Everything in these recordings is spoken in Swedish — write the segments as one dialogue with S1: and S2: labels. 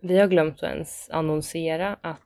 S1: Vi har glömt att ens annonsera att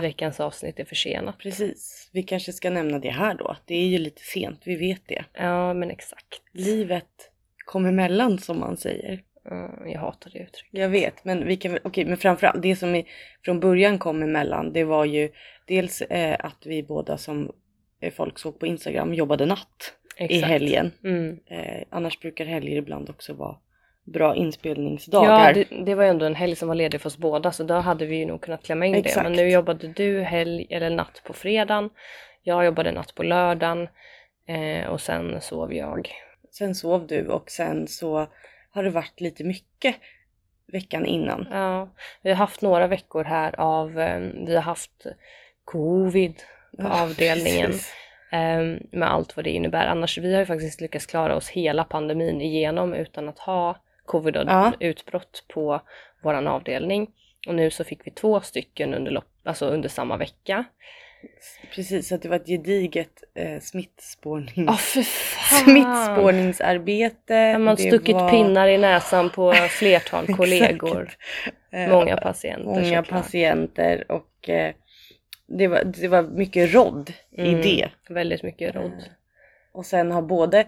S1: veckans avsnitt är försenat.
S2: Precis. Vi kanske ska nämna det här då. Det är ju lite sent, vi vet det.
S1: Ja, men exakt.
S2: Livet kom emellan som man säger.
S1: Mm, jag hatar det uttrycket.
S2: Jag vet, men vi kan okej, men framförallt det som är, från början kom emellan, det var ju dels eh, att vi båda som eh, folk såg på Instagram jobbade natt i
S1: Exakt.
S2: helgen.
S1: Mm.
S2: Eh, annars brukar helger ibland också vara bra
S1: Ja,
S2: inspelningsdagar.
S1: det, det var ju ändå en helg som var ledig för oss båda så då hade vi ju nog kunnat klämma in det.
S2: Exakt.
S1: Men nu jobbade du helg eller natt på fredagen. Jag jobbade natt på lördagen. Eh, och sen sov jag.
S2: Sen sov du och sen så har det varit lite mycket veckan innan.
S1: Ja, vi har haft några veckor här av, eh, vi har haft covid på
S2: Ja,
S1: avdelningen.
S2: precis.
S1: eh, med allt vad det innebär. Annars, vi har ju faktiskt lyckats klara oss hela pandemin igenom utan att ha covid-utbrott på våran avdelning. Och nu så fick vi två stycken under, lopp, alltså under samma vecka.
S2: Precis, så att det var ett gediget eh, smittspårning.
S1: Ja, fan!
S2: smittspårningsarbete.
S1: Har man
S2: det
S1: stuckit
S2: var-
S1: pinnar i näsan på flertal kollegor.
S2: Eh,
S1: Många patienter
S2: Många patienter och eh, det, var, det var mycket rodd i
S1: Mm,
S2: det.
S1: Väldigt mycket rodd.
S2: Och sen har både,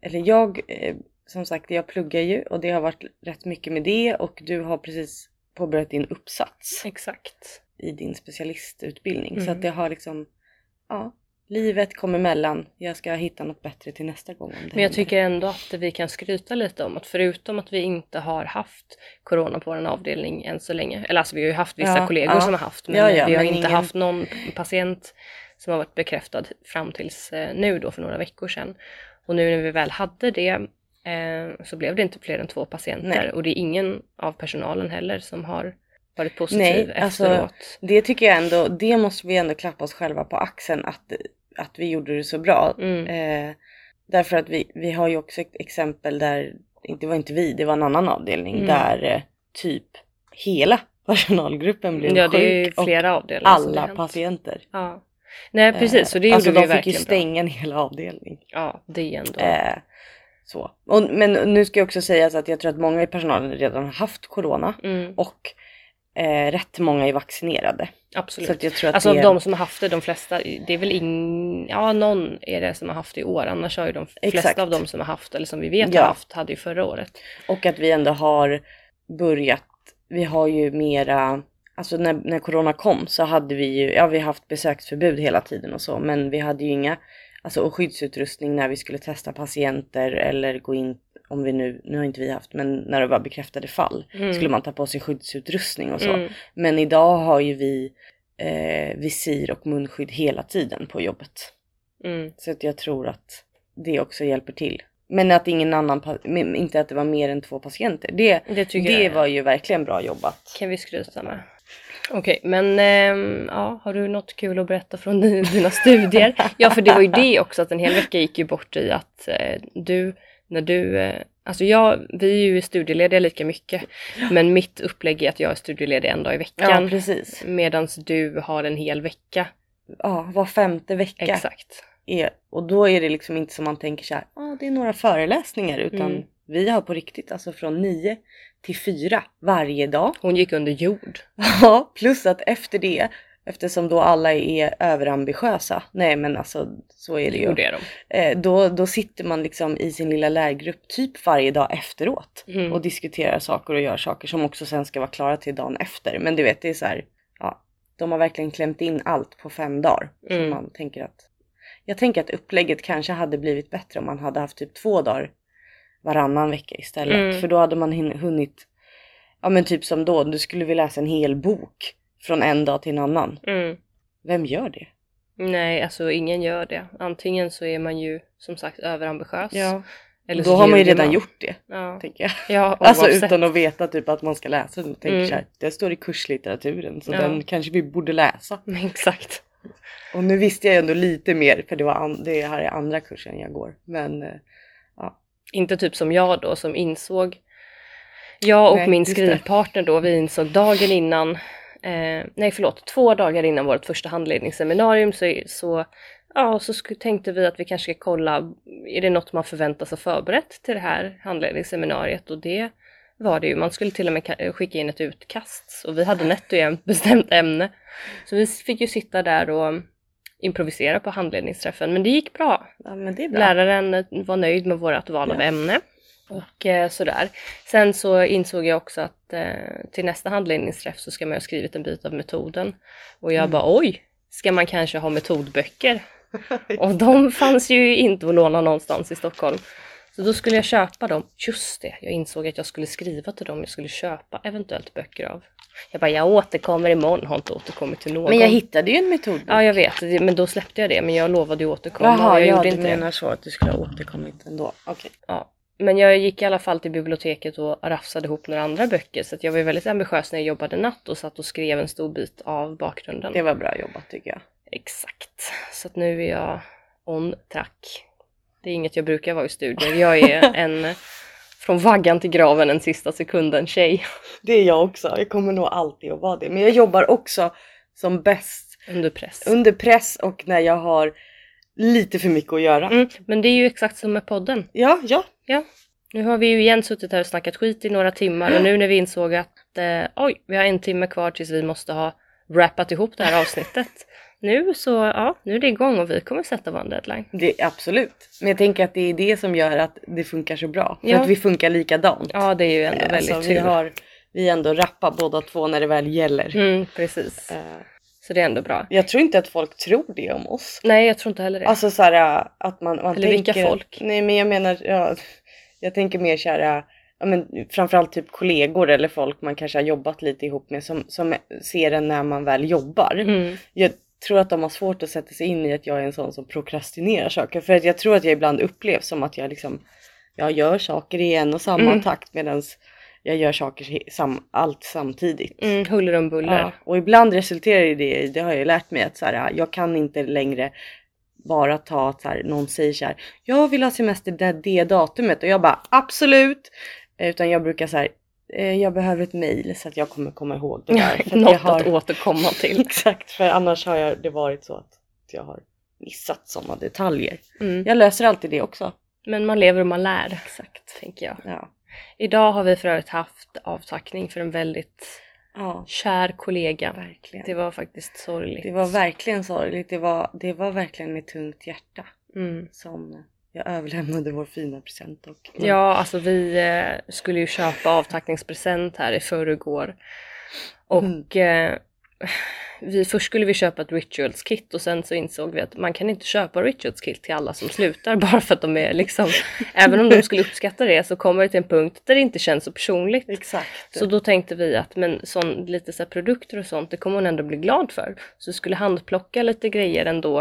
S2: eller jag, eh, som sagt jag pluggar ju och det har varit rätt mycket med det och du har precis påbörjat din uppsats
S1: Exakt.
S2: i din specialistutbildning. Så
S1: Mm.
S2: att det har liksom, ja, livet kom emellan. Jag ska hitta något bättre till nästa gång. Om det
S1: Men jag
S2: händer.
S1: tycker ändå att vi kan skryta lite om att förutom att vi inte har haft corona på vår avdelning än så länge, eller alltså vi har ju haft vissa
S2: Ja,
S1: kollegor
S2: ja.
S1: som har haft, men
S2: Ja, ja,
S1: vi har
S2: men
S1: inte
S2: ingen-
S1: haft någon patient som har varit bekräftad fram tills eh, nu då för några veckor sedan. Och nu när vi väl hade det eh, så blev det inte fler än två patienter
S2: Nej.
S1: och det är ingen av personalen heller som har varit positiv
S2: Nej, alltså,
S1: efteråt.
S2: Det tycker jag ändå, det måste vi ändå klappa oss själva på axeln att, att vi gjorde det så bra.
S1: Mm.
S2: Eh, därför att vi, vi har ju också ett exempel där, det var inte vi, det var en annan avdelning
S1: Mm.
S2: där eh, typ hela personalgruppen blev
S1: Ja, det är ju
S2: sjuk och alla patienter.
S1: Ja. Nej precis, så det gjorde
S2: alltså
S1: vi
S2: de fick ju
S1: verkligen bra.
S2: stänga en hel avdelning.
S1: Ja, det är ändå.
S2: Eh, så. Och, men nu ska jag också säga så att jag tror att många i personalen redan har haft corona
S1: Mm,
S2: och eh, rätt många är vaccinerade.
S1: absolut.
S2: Så jag tror att
S1: Alltså
S2: det
S1: de som har haft det, de flesta, det är väl ing... Ja, någon är det som har haft det i år. Annars har ju de flesta
S2: Exakt.
S1: av de som har haft, eller som vi vet
S2: Ja.
S1: har haft, hade ju förra året.
S2: Och att vi ändå har börjat, vi har ju mera, alltså när, när corona kom så hade vi ju, ja vi har haft besöksförbud hela tiden och så, men vi hade ju inga, alltså och skyddsutrustning när vi skulle testa patienter eller gå in, om vi nu, nu har inte vi haft, men när det var bekräftade fall
S1: Mm.
S2: skulle man ta på sig skyddsutrustning och så.
S1: Mm.
S2: Men idag har ju vi eh, visir och munskydd hela tiden på jobbet.
S1: Mm.
S2: Så att jag tror att det också hjälper till. Men att ingen annan, inte att det var mer än två patienter. Det,
S1: Det
S2: det var ju verkligen bra jobbat.
S1: kan vi skryta med. Okej, men ehm, ja, har du något kul att berätta från di- dina studier? Ja, för det var ju det också att en hel vecka gick ju bort i att eh, du, när du, eh, alltså jag, vi är ju studielediga lika mycket, men mitt upplägg är att jag är studieledig en dag i
S2: Ja,
S1: veckan,
S2: precis.
S1: medan du har en hel vecka.
S2: Ja, var femte vecka.
S1: Exakt.
S2: Är, och då är det liksom inte som man tänker så här, ah, det är några föreläsningar, utan
S1: Mm.
S2: Vi har på riktigt alltså från nio till fyra varje dag.
S1: Hon gick under jord.
S2: Ja, plus att efter det, eftersom då alla är överambitiösa, nej men alltså så är det ju.
S1: Jo, det är de.
S2: Eh, då, då sitter man liksom i sin lilla lärgrupp typ varje dag efteråt
S1: Mm.
S2: och diskuterar saker och gör saker som också sen ska vara klara till dagen efter. Men du vet, det är så här, ja, de har verkligen klämt in allt på fem dagar. Så
S1: Mm.
S2: man tänker att, jag tänker att upplägget kanske hade blivit bättre om man hade haft typ två dagar varannan vecka istället.
S1: Mm.
S2: För då hade man hunnit, ja men typ som då, du skulle vilja läsa en hel bok från en dag till en annan.
S1: Mm.
S2: Vem gör det?
S1: Nej, alltså ingen gör det. Antingen så är man ju som sagt överambitiös. Eller
S2: då har man ju redan gjort det,
S1: Ja,
S2: tänker jag.
S1: ja
S2: Alltså utan att veta typ att man ska läsa. Tänker
S1: Mm.
S2: så här, det står i kurslitteraturen så
S1: Ja.
S2: den kanske vi borde läsa.
S1: Exakt.
S2: Och nu visste jag ändå lite mer för det, var det här är andra kursen jag går. Men eh,
S1: Inte typ som jag då som insåg Jag och
S2: Nej,
S1: min skrivpartner då, vi insåg dagen innan eh, Nej förlåt, två dagar innan vårt första handledningsseminarium så, så Ja, så tänkte vi att vi kanske ska kolla, är det något man förväntas ha förberett till det här handledningsseminariet? Och det var det ju. Man skulle till och med ka- skicka in ett utkast och vi hade nätt och jämnt bestämt ämne. Så vi fick ju sitta där och improvisera på handledningsträffen. Men det gick bra.
S2: Ja.
S1: Läraren var nöjd med vårt val av
S2: Ja.
S1: ämne. Och eh, sådär. Sen så insåg jag också att eh, till nästa handledningsträff så ska man ha skrivit en bit av metoden. Och jag
S2: Mm.
S1: bara oj, ska man kanske ha metodböcker? Och de fanns ju inte att låna någonstans i Stockholm. Så då skulle jag köpa dem. Just det, jag insåg att jag skulle skriva till dem jag skulle köpa eventuellt böcker av. Jag bara, jag återkommer imorgon, har inte återkommit till någon.
S2: Men jag hittade ju en metod.
S1: Ja, jag vet, det- men då släppte jag det. Men jag lovade ju återkomma
S2: Jaha,
S1: jag
S2: ja,
S1: gjorde
S2: du
S1: inte det.
S2: menar så att du skulle ha återkommit ändå. Okej.
S1: Ja. Men jag gick i alla fall till biblioteket och rafsade ihop några andra böcker. Så att jag var väldigt ambitiös när jag jobbade natt och satt och skrev en stor bit av bakgrunden.
S2: Det var bra jobbat tycker jag.
S1: Exakt. Så att nu är jag on track. Det är inget jag brukar vara i studier. Jag är en från vaggan till graven en sista sekunden tjej
S2: Det är jag också. Jag kommer nog alltid att vara det. Men jag jobbar också som bäst
S1: under press.
S2: under press och när jag har lite för mycket att göra.
S1: Mm, men det är ju exakt som med podden.
S2: Ja, ja.
S1: Ja. Nu har vi ju igen suttit här och snackat skit i några timmar och nu när vi insåg att eh, oj, vi har en timme kvar tills vi måste ha wrappat ihop det här avsnittet. Nu så, ja, nu är det igång och vi kommer sätta vår deadline.
S2: Det, absolut. Men jag tänker att det är det som gör att det funkar så bra. För
S1: Ja.
S2: att vi funkar likadant.
S1: Ja, det är ju ändå
S2: Eh,
S1: väldigt
S2: alltså, vi
S1: tur.
S2: har vi är ändå rappa båda två när det väl gäller.
S1: Mm, precis.
S2: Eh,
S1: Så det är ändå bra.
S2: jag tror inte att folk tror det om oss.
S1: Nej, jag tror inte heller det.
S2: Alltså så här att man, man
S1: Eller vilka
S2: tänker,
S1: folk?
S2: Nej men jag menar, ja, jag tänker mer så här, ja men framförallt typ kollegor eller folk man kanske har jobbat lite ihop med som, som ser en när man väl jobbar.
S1: Mm.
S2: Jag tror att de har svårt att sätta sig in i att jag är en sån som prokrastinerar saker. För att jag tror att jag ibland upplevs som att jag liksom, jag gör saker i en och samma
S1: Mm.
S2: takt medan jag gör saker sam, allt samtidigt.
S1: Mm, huller om buller.
S2: Ja, och ibland resulterar det i, det har jag ju lärt mig att så här, jag kan inte längre bara ta att så här, någon säger så här, jag vill ha semester det, det datumet och jag bara absolut. Eh, Utan jag brukar så här, jag behöver ett mail så att jag kommer komma ihåg det där. För
S1: Något
S2: jag har,
S1: att återkomma till.
S2: Exakt, för annars har jag, det varit så att jag har missat sådana detaljer.
S1: Mm.
S2: Jag löser alltid det också.
S1: Men man lever och man lär,
S2: Exakt.
S1: tänker jag.
S2: Ja.
S1: Idag har vi för övrigt haft avtackning för en väldigt
S2: ja,
S1: kär kollega.
S2: verkligen.
S1: Det var faktiskt sorgligt.
S2: Det var verkligen sorgligt. Det var, det var verkligen med tungt hjärta
S1: Mm.
S2: som jag överlämnade vår fina present och
S1: Ja, alltså vi eh, skulle ju köpa avtackningspresent här i förrgår. Och eh, vi, först skulle vi köpa ett rituals kit och sen så insåg vi att man kan inte köpa rituals kit till alla som slutar bara för att de är liksom, även om de skulle uppskatta det så kommer det till en punkt där det inte känns så personligt.
S2: Exakt.
S1: Så då tänkte vi att men sån, lite så produkter och sånt, det kommer hon ändå bli glad för. Så vi skulle handplocka lite grejer ändå.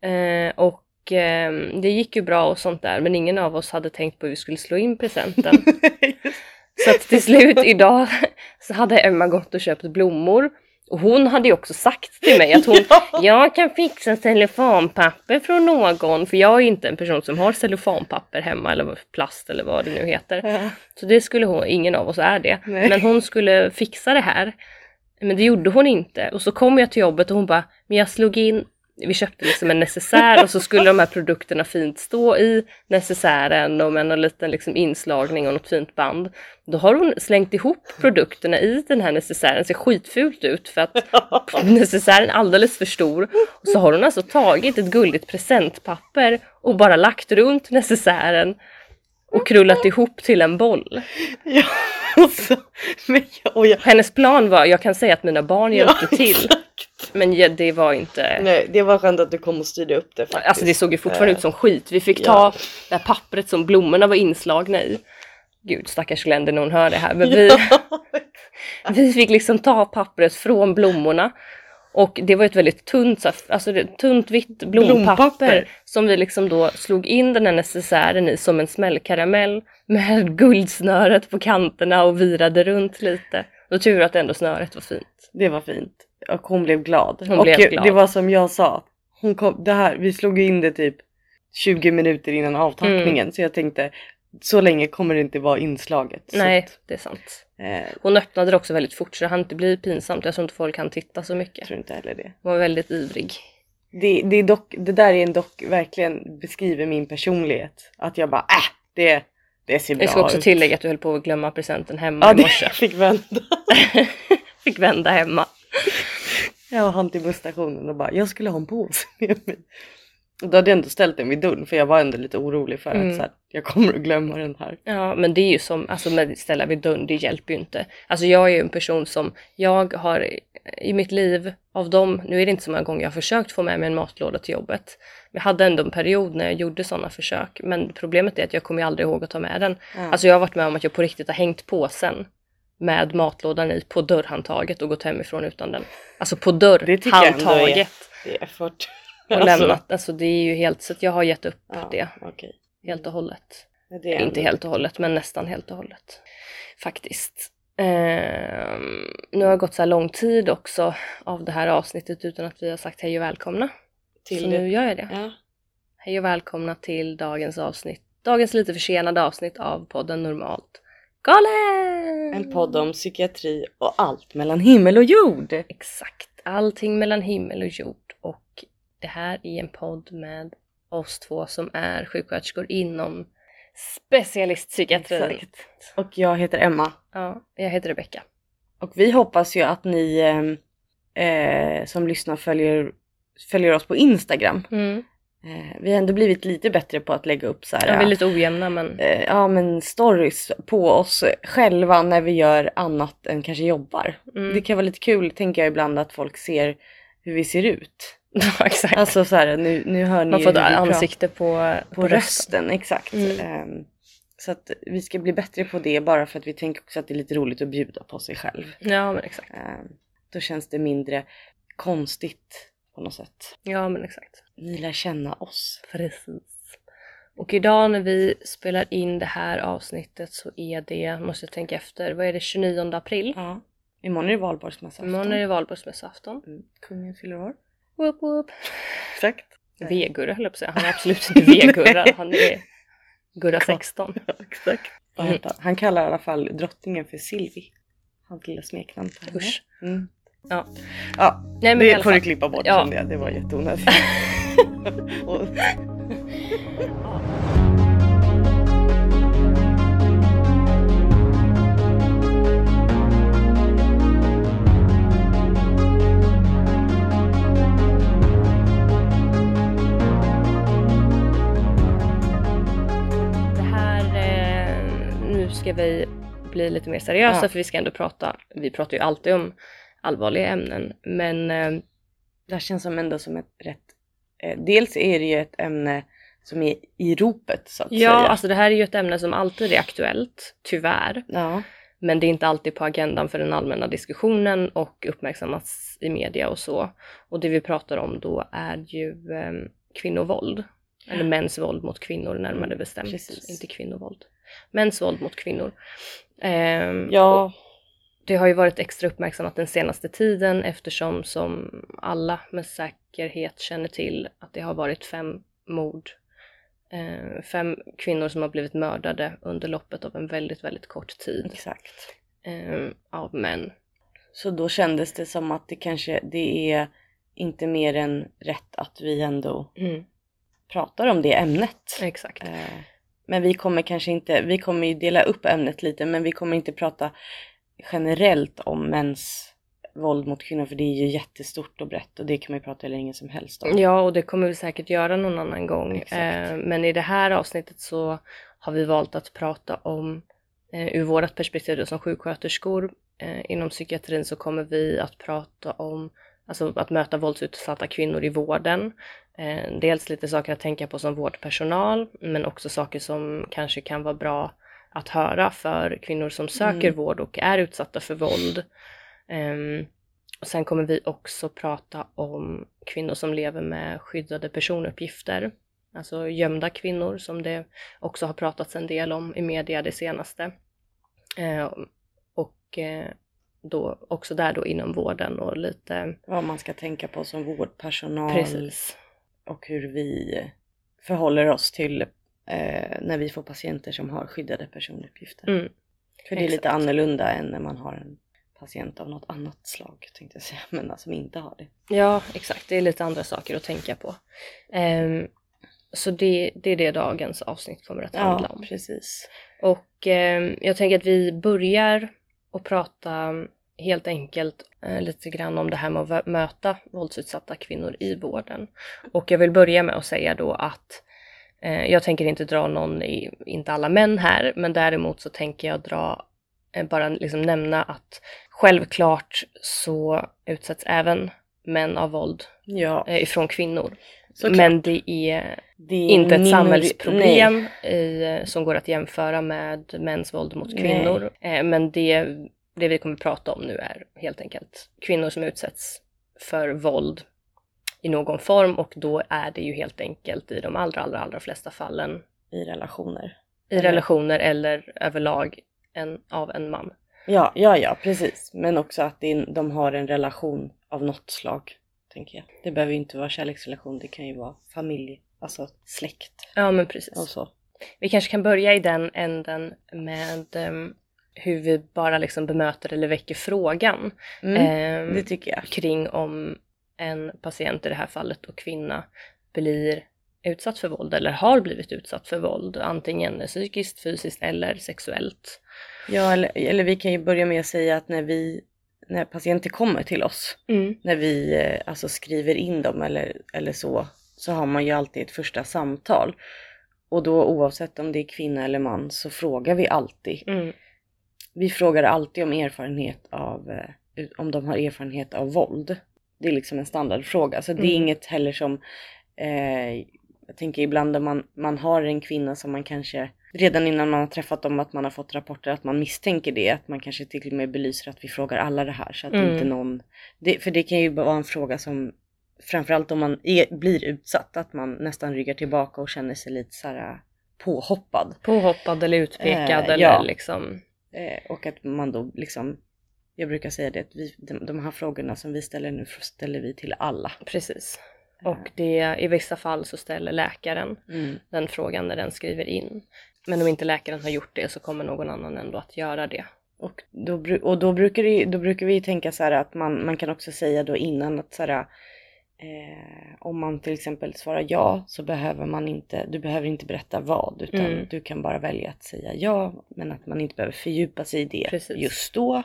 S1: Eh, och eh, det gick ju bra och sånt där, men ingen av oss hade tänkt på hur vi skulle slå in presenten. så att till slut idag så hade Emma gått och köpt blommor. Och hon hade ju också sagt till mig att hon, jag kan fixa cellofanpapper från någon, för jag är inte en person som har cellofanpapper hemma eller plast eller vad det nu heter.
S2: Ja.
S1: Så det skulle hon, ingen av oss är det.
S2: Nej.
S1: Men hon skulle fixa det här. Men det gjorde hon inte. Och så kom jag till jobbet och hon bara, men jag slog in, vi köpte liksom en necessär och så skulle de här produkterna fint stå i necessären och med någon liten liksom inslagning och något fint band. Då har hon slängt ihop produkterna i den här necessären, ser skitfult ut för att necessären är alldeles för stor. Och så har hon alltså tagit ett guldigt presentpapper och bara lagt runt necessären och krullat ihop till en boll.
S2: Ja, och så, men jag, och jag,
S1: Hennes plan var, jag kan säga att mina barn hjälpte
S2: Ja,
S1: till.
S2: Exakt.
S1: Men ja, det var inte...
S2: Nej, det var skönt att du kom och styrde upp det faktiskt.
S1: Alltså det såg ju fortfarande
S2: Eh,
S1: ut som skit. Vi fick
S2: ja.
S1: ta det här pappret som blommorna var inslagna i. Gud stackars Glenn när hon hör det här. Men vi,
S2: Ja.
S1: vi fick liksom ta pappret från blommorna. Och det var ett väldigt tunt, alltså tunt vitt blompapper,
S2: Blompapper.
S1: som vi liksom då slog in den här necessären i som en smällkaramell med guldsnöret på kanterna och virade runt lite. Och tur att ändå snöret var fint.
S2: Det var fint. Och hon blev glad.
S1: Hon
S2: och
S1: blev glad.
S2: det var som jag sa. Hon kom, det här, vi slog in det typ 20 minuter innan avtackningen.
S1: Mm.
S2: Så jag tänkte, så länge kommer det inte vara inslaget.
S1: Nej,
S2: att,
S1: det är sant.
S2: eh,
S1: Hon öppnade det också väldigt fort så det hann inte bli pinsamt. Jag tror inte folk kan titta så
S2: jag
S1: mycket.
S2: tror inte heller det.
S1: Hon var väldigt ivrig.
S2: Det, det, dock, det där är en dock verkligen beskriver min personlighet. Att jag bara, äh, det, Det ser bra
S1: Jag ska också
S2: ut.
S1: tillägga att du höll på att glömma presenten hemma
S2: Ja,
S1: i morse.
S2: jag fick vända.
S1: Fick vända hemma.
S2: Jag och han till busstationen och bara, jag skulle ha en påse med mig. Och då hade jag ändå ställt den vid dörren för jag var ändå lite orolig för
S1: Mm.
S2: att så här, jag kommer att glömma den här.
S1: Ja, men det är ju som, alltså med ställa vid dörren, det hjälper ju inte. Alltså jag är ju en person som, jag har i mitt liv, av dem, nu är det inte så många gånger jag har försökt få med mig en matlåda till jobbet. Jag hade ändå en period när jag gjorde sådana försök, men problemet är att jag kommer aldrig ihåg att ta med den.
S2: Ja.
S1: Alltså jag har varit med om att jag på riktigt har hängt påsen med matlådan i på dörrhandtaget och gått hemifrån utan den. Alltså på
S2: Det
S1: dörrhandtaget.
S2: det är effort.
S1: Och lämnat, alltså det är ju helt, så jag har gett upp
S2: ja,
S1: det
S2: okej.
S1: helt och hållet.
S2: Det
S1: Inte
S2: ändå-
S1: helt och hållet, men nästan helt och hållet. Faktiskt. Ehm, nu har det gått så här lång tid också av det här avsnittet utan att vi har sagt hej och välkomna.
S2: Till
S1: så
S2: det.
S1: nu gör jag det.
S2: Ja.
S1: Hej och välkomna till dagens avsnitt. Dagens lite försenade avsnitt av podden Normalt Galen!
S2: En podd om psykiatri och allt mellan himmel och jord.
S1: Exakt. Allting mellan himmel och jord. Och det här är en podd med oss två som är sjuksköterskor inom specialistpsykiatrin.
S2: Exakt. Och jag heter Emma.
S1: Ja, jag heter Rebecka.
S2: Och vi hoppas ju att ni eh, eh, som lyssnar följer, följer oss på Instagram.
S1: Mm.
S2: Eh, vi har ändå blivit lite bättre på att lägga upp så här,
S1: Ja, vi är lite ojämna men
S2: eh, ja, men stories på oss själva när vi gör annat än kanske jobbar.
S1: mm.
S2: Det kan vara lite kul, tänker jag ibland, att folk ser hur vi ser ut.
S1: ja, exakt.
S2: Alltså så här, nu, nu hör ni
S1: Man får ett ansikte på,
S2: på rösten. Exakt.
S1: Mm.
S2: Ehm, så att vi ska bli bättre på det bara för att vi tänker också att det är lite roligt att bjuda på sig själv.
S1: Ja men exakt.
S2: Ehm, då känns det mindre konstigt på något sätt.
S1: Ja men exakt.
S2: Ni lär känna oss.
S1: Precis. Och idag när vi spelar in det här avsnittet så är det, måste jag tänka efter, vad är det 29 april?
S2: Ja. Imorgon är det valborgsmässoafton.
S1: Imorgon är det valborgsmässoafton.
S2: Mm. Kungen fyller år.
S1: Whoop whoop.
S2: Exakt.
S1: V-Gurra höll jag på att säga. Han är absolut inte V-Gurra. Han är Gurra 16.
S2: Ja, exakt.
S1: Mm.
S2: Han kallar i alla fall drottningen för Silvi. Hans lilla smeknamn. på henne.
S1: Usch.
S2: Mm.
S1: Ja.
S2: ja,
S1: Nej men
S2: det får du klippa bort
S1: Ja.
S2: jag. Det var jätteonödigt.
S1: Det eh, nu ska vi bli lite mer seriösa
S2: Ja.
S1: för vi ska ändå prata, vi pratar ju alltid om allvarliga ämnen men eh,
S2: Det känns som ändå som ett rätt... Eh, dels är det ju ett ämne som är i ropet så att
S1: ja
S2: säga.
S1: alltså det här är ju ett ämne som alltid är aktuellt, tyvärr.
S2: Ja,
S1: Men det är inte alltid på agendan för den allmänna diskussionen och uppmärksammas i media och så. Och det vi pratar om då är ju eh, kvinnovåld. Eller mäns våld mot kvinnor närmare
S2: Mm,
S1: bestämt.
S2: precis.
S1: Inte kvinnovåld. Mäns våld mot kvinnor. Ehm,
S2: ja,
S1: Det har ju varit extra uppmärksammat den senaste tiden eftersom som alla med säkerhet känner till att det har varit fem mord. Eh, fem kvinnor som har blivit mördade under loppet av en väldigt, väldigt kort tid
S2: exakt.
S1: eh, av män.
S2: Så då kändes det som att det kanske det är inte mer än rätt att vi ändå
S1: Mm,
S2: pratar om det ämnet.
S1: exakt.
S2: Eh, Men vi kommer kanske inte, vi kommer ju dela upp ämnet lite men vi kommer inte prata generellt om mäns våld mot kvinnor för det är ju jättestort och brett och det kan man ju prata hur länge som helst om.
S1: Ja, och det kommer vi säkert göra någon annan gång. Eh, men i det här avsnittet så har vi valt att prata om, eh, ur vårt perspektiv då, som sjuksköterskor eh, inom psykiatrin så kommer vi att prata om alltså att möta våldsutsatta kvinnor i vården. Eh, dels lite saker att tänka på som vårdpersonal, men också saker som kanske kan vara bra att höra för kvinnor som söker
S2: Mm.
S1: vård och är utsatta för våld. Ehm, och sen kommer vi också prata om kvinnor som lever med skyddade personuppgifter. Alltså gömda kvinnor som det också har pratats en del om i media det senaste. Eh, och eh, då också där då inom vården och lite
S2: Vad man ska tänka på som vårdpersonal
S1: precis.
S2: och hur vi förhåller oss till eh, när vi får patienter som har skyddade personuppgifter.
S1: Mm,
S2: För det är lite
S1: exakt.
S2: annorlunda än när man har en patient av något annat slag tänkte jag säga, men som inte har det.
S1: Ja, exakt. Det är lite andra saker att tänka på. Ehm, så det, det är det dagens avsnitt kommer att handla
S2: Ja,
S1: om.
S2: precis.
S1: Och eh, jag tänker att vi börjar att prata helt enkelt eh, lite grann om det här med att möta våldsutsatta kvinnor i vården. Och jag vill börja med att säga då att jag tänker inte dra någon, i, inte alla män här, men däremot så tänker jag dra, eh, bara liksom nämna att självklart så utsätts även män av våld
S2: Ja,
S1: eh, ifrån kvinnor.
S2: såklart.
S1: Men det är
S2: det är
S1: inte ett samhällsproblem i, som går att jämföra med mäns våld mot
S2: Nej.
S1: kvinnor. Eh, men det, det vi kommer prata om nu är helt enkelt kvinnor som utsätts för våld i någon form och då är det ju helt enkelt i de allra, allra, allra flesta fallen
S2: i relationer.
S1: i
S2: Eller-
S1: relationer eller överlag en, av en man.
S2: Ja, ja, ja, precis. Men också att det de har en relation av något slag, tänker jag. Det behöver ju inte vara kärleksrelation, det kan ju vara familj, alltså släkt
S1: Ja men precis.
S2: och så.
S1: Vi kanske kan börja i den änden med ehm, hur vi bara liksom bemöter eller väcker frågan.
S2: Mm,
S1: ehm,
S2: det tycker jag.
S1: kring om en patient i det här fallet och kvinna blir utsatt för våld eller har blivit utsatt för våld, antingen psykiskt, fysiskt eller sexuellt.
S2: Ja, eller, eller vi kan ju börja med att säga att när vi, när patienter kommer till oss, när vi eh, alltså skriver in dem eller, eller så, så har man ju alltid ett första samtal. Och då oavsett om det är kvinna eller man så frågar vi alltid.
S1: Mm.
S2: Vi frågar alltid om erfarenhet av, eh, om de har erfarenhet av våld. Det är liksom en standardfråga. Så det är
S1: Mm.
S2: inget heller som, eh, jag tänker ibland om man, man har en kvinna som man kanske, redan innan man har träffat dem, att man har fått rapporter att man misstänker det. Att man kanske till och med belyser att vi frågar alla det här. Så att
S1: Mm.
S2: inte någon, det, för det kan ju vara en fråga som, framförallt om man är, blir utsatt, att man nästan ryggar tillbaka och känner sig lite så här påhoppad.
S1: Påhoppad eller utpekad
S2: Eh,
S1: eller
S2: ja.
S1: liksom.
S2: Eh, och att man då liksom, jag brukar säga det, att vi, de, de här frågorna som vi ställer nu ställer vi till alla.
S1: Precis. Och det, i vissa fall så ställer läkaren
S2: Mm.
S1: den frågan när den skriver in. Men om inte läkaren har gjort det så kommer någon annan ändå att göra det.
S2: Och, då, och då, brukar det, då brukar vi tänka så här att man, man kan också säga då innan att så här, eh, om man till exempel svarar ja så behöver man inte, du behöver inte berätta vad utan
S1: Mm.
S2: du kan bara välja att säga ja men att man inte behöver fördjupa sig i det
S1: Precis.
S2: just då.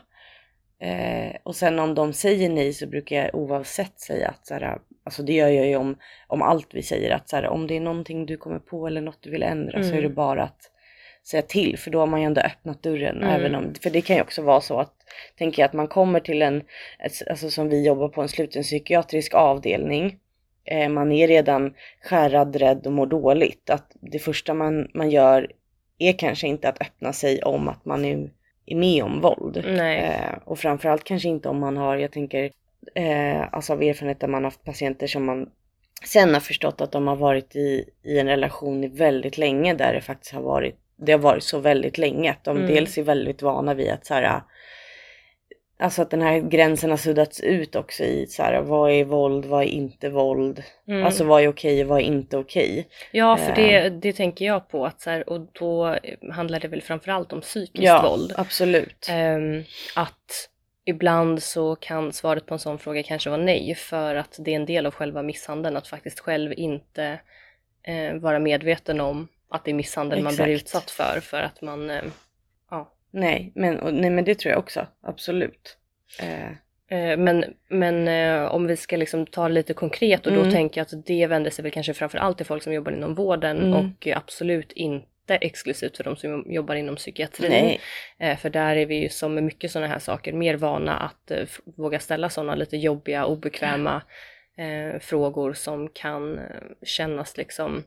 S2: Eh, och sen om de säger nej så brukar jag oavsett säga att så här, alltså det gör jag ju om, om allt vi säger att så här, om det är någonting du kommer på eller något du vill ändra så är
S1: Mm.
S2: det bara att säga till för då har man ju ändå öppnat dörren.
S1: Mm.
S2: Även om, för det kan ju också vara så att, tänker jag att man kommer till en, alltså som vi jobbar på en sluten psykiatrisk avdelning. Eh, man är redan skärrad, rädd och mår dåligt. Att det första man, man gör är kanske inte att öppna sig om att man är med om våld. Eh, och framförallt kanske inte om man har, jag tänker, eh, alltså av erfarenhet där man har haft patienter som man sen har förstått att de har varit i, i en relation i väldigt länge där det faktiskt har varit, det har varit så väldigt länge att de
S1: Mm.
S2: dels är väldigt vana vid att så här, Alltså att den här gränsen har suddats ut också i så här, vad är våld, vad är inte våld?
S1: Mm.
S2: Alltså vad är okej och vad är inte okej?
S1: Ja, för
S2: Eh.
S1: det, det tänker jag på att så här, och då handlar det väl framförallt om psykiskt
S2: Ja,
S1: våld.
S2: absolut.
S1: Ehm, att ibland så kan svaret på en sån fråga kanske vara nej för att det är en del av själva misshandeln att faktiskt själv inte eh, vara medveten om att det är misshandel man blir
S2: Exakt.
S1: utsatt för för att man eh.
S2: Nej, men, och, nej men det tror jag också, absolut. Eh,
S1: Eh, Men, men eh, om vi ska liksom ta lite konkret och då
S2: Mm.
S1: tänker jag att det vänder sig väl kanske framför allt till folk som jobbar inom vården
S2: Mm.
S1: och absolut inte exklusivt för de som jobbar inom psykiatrin.
S2: nej,
S1: Eh, För där är vi ju som med mycket sådana här saker mer vana att våga ställa sådana lite jobbiga, obekväma eh, frågor som kan kännas liksom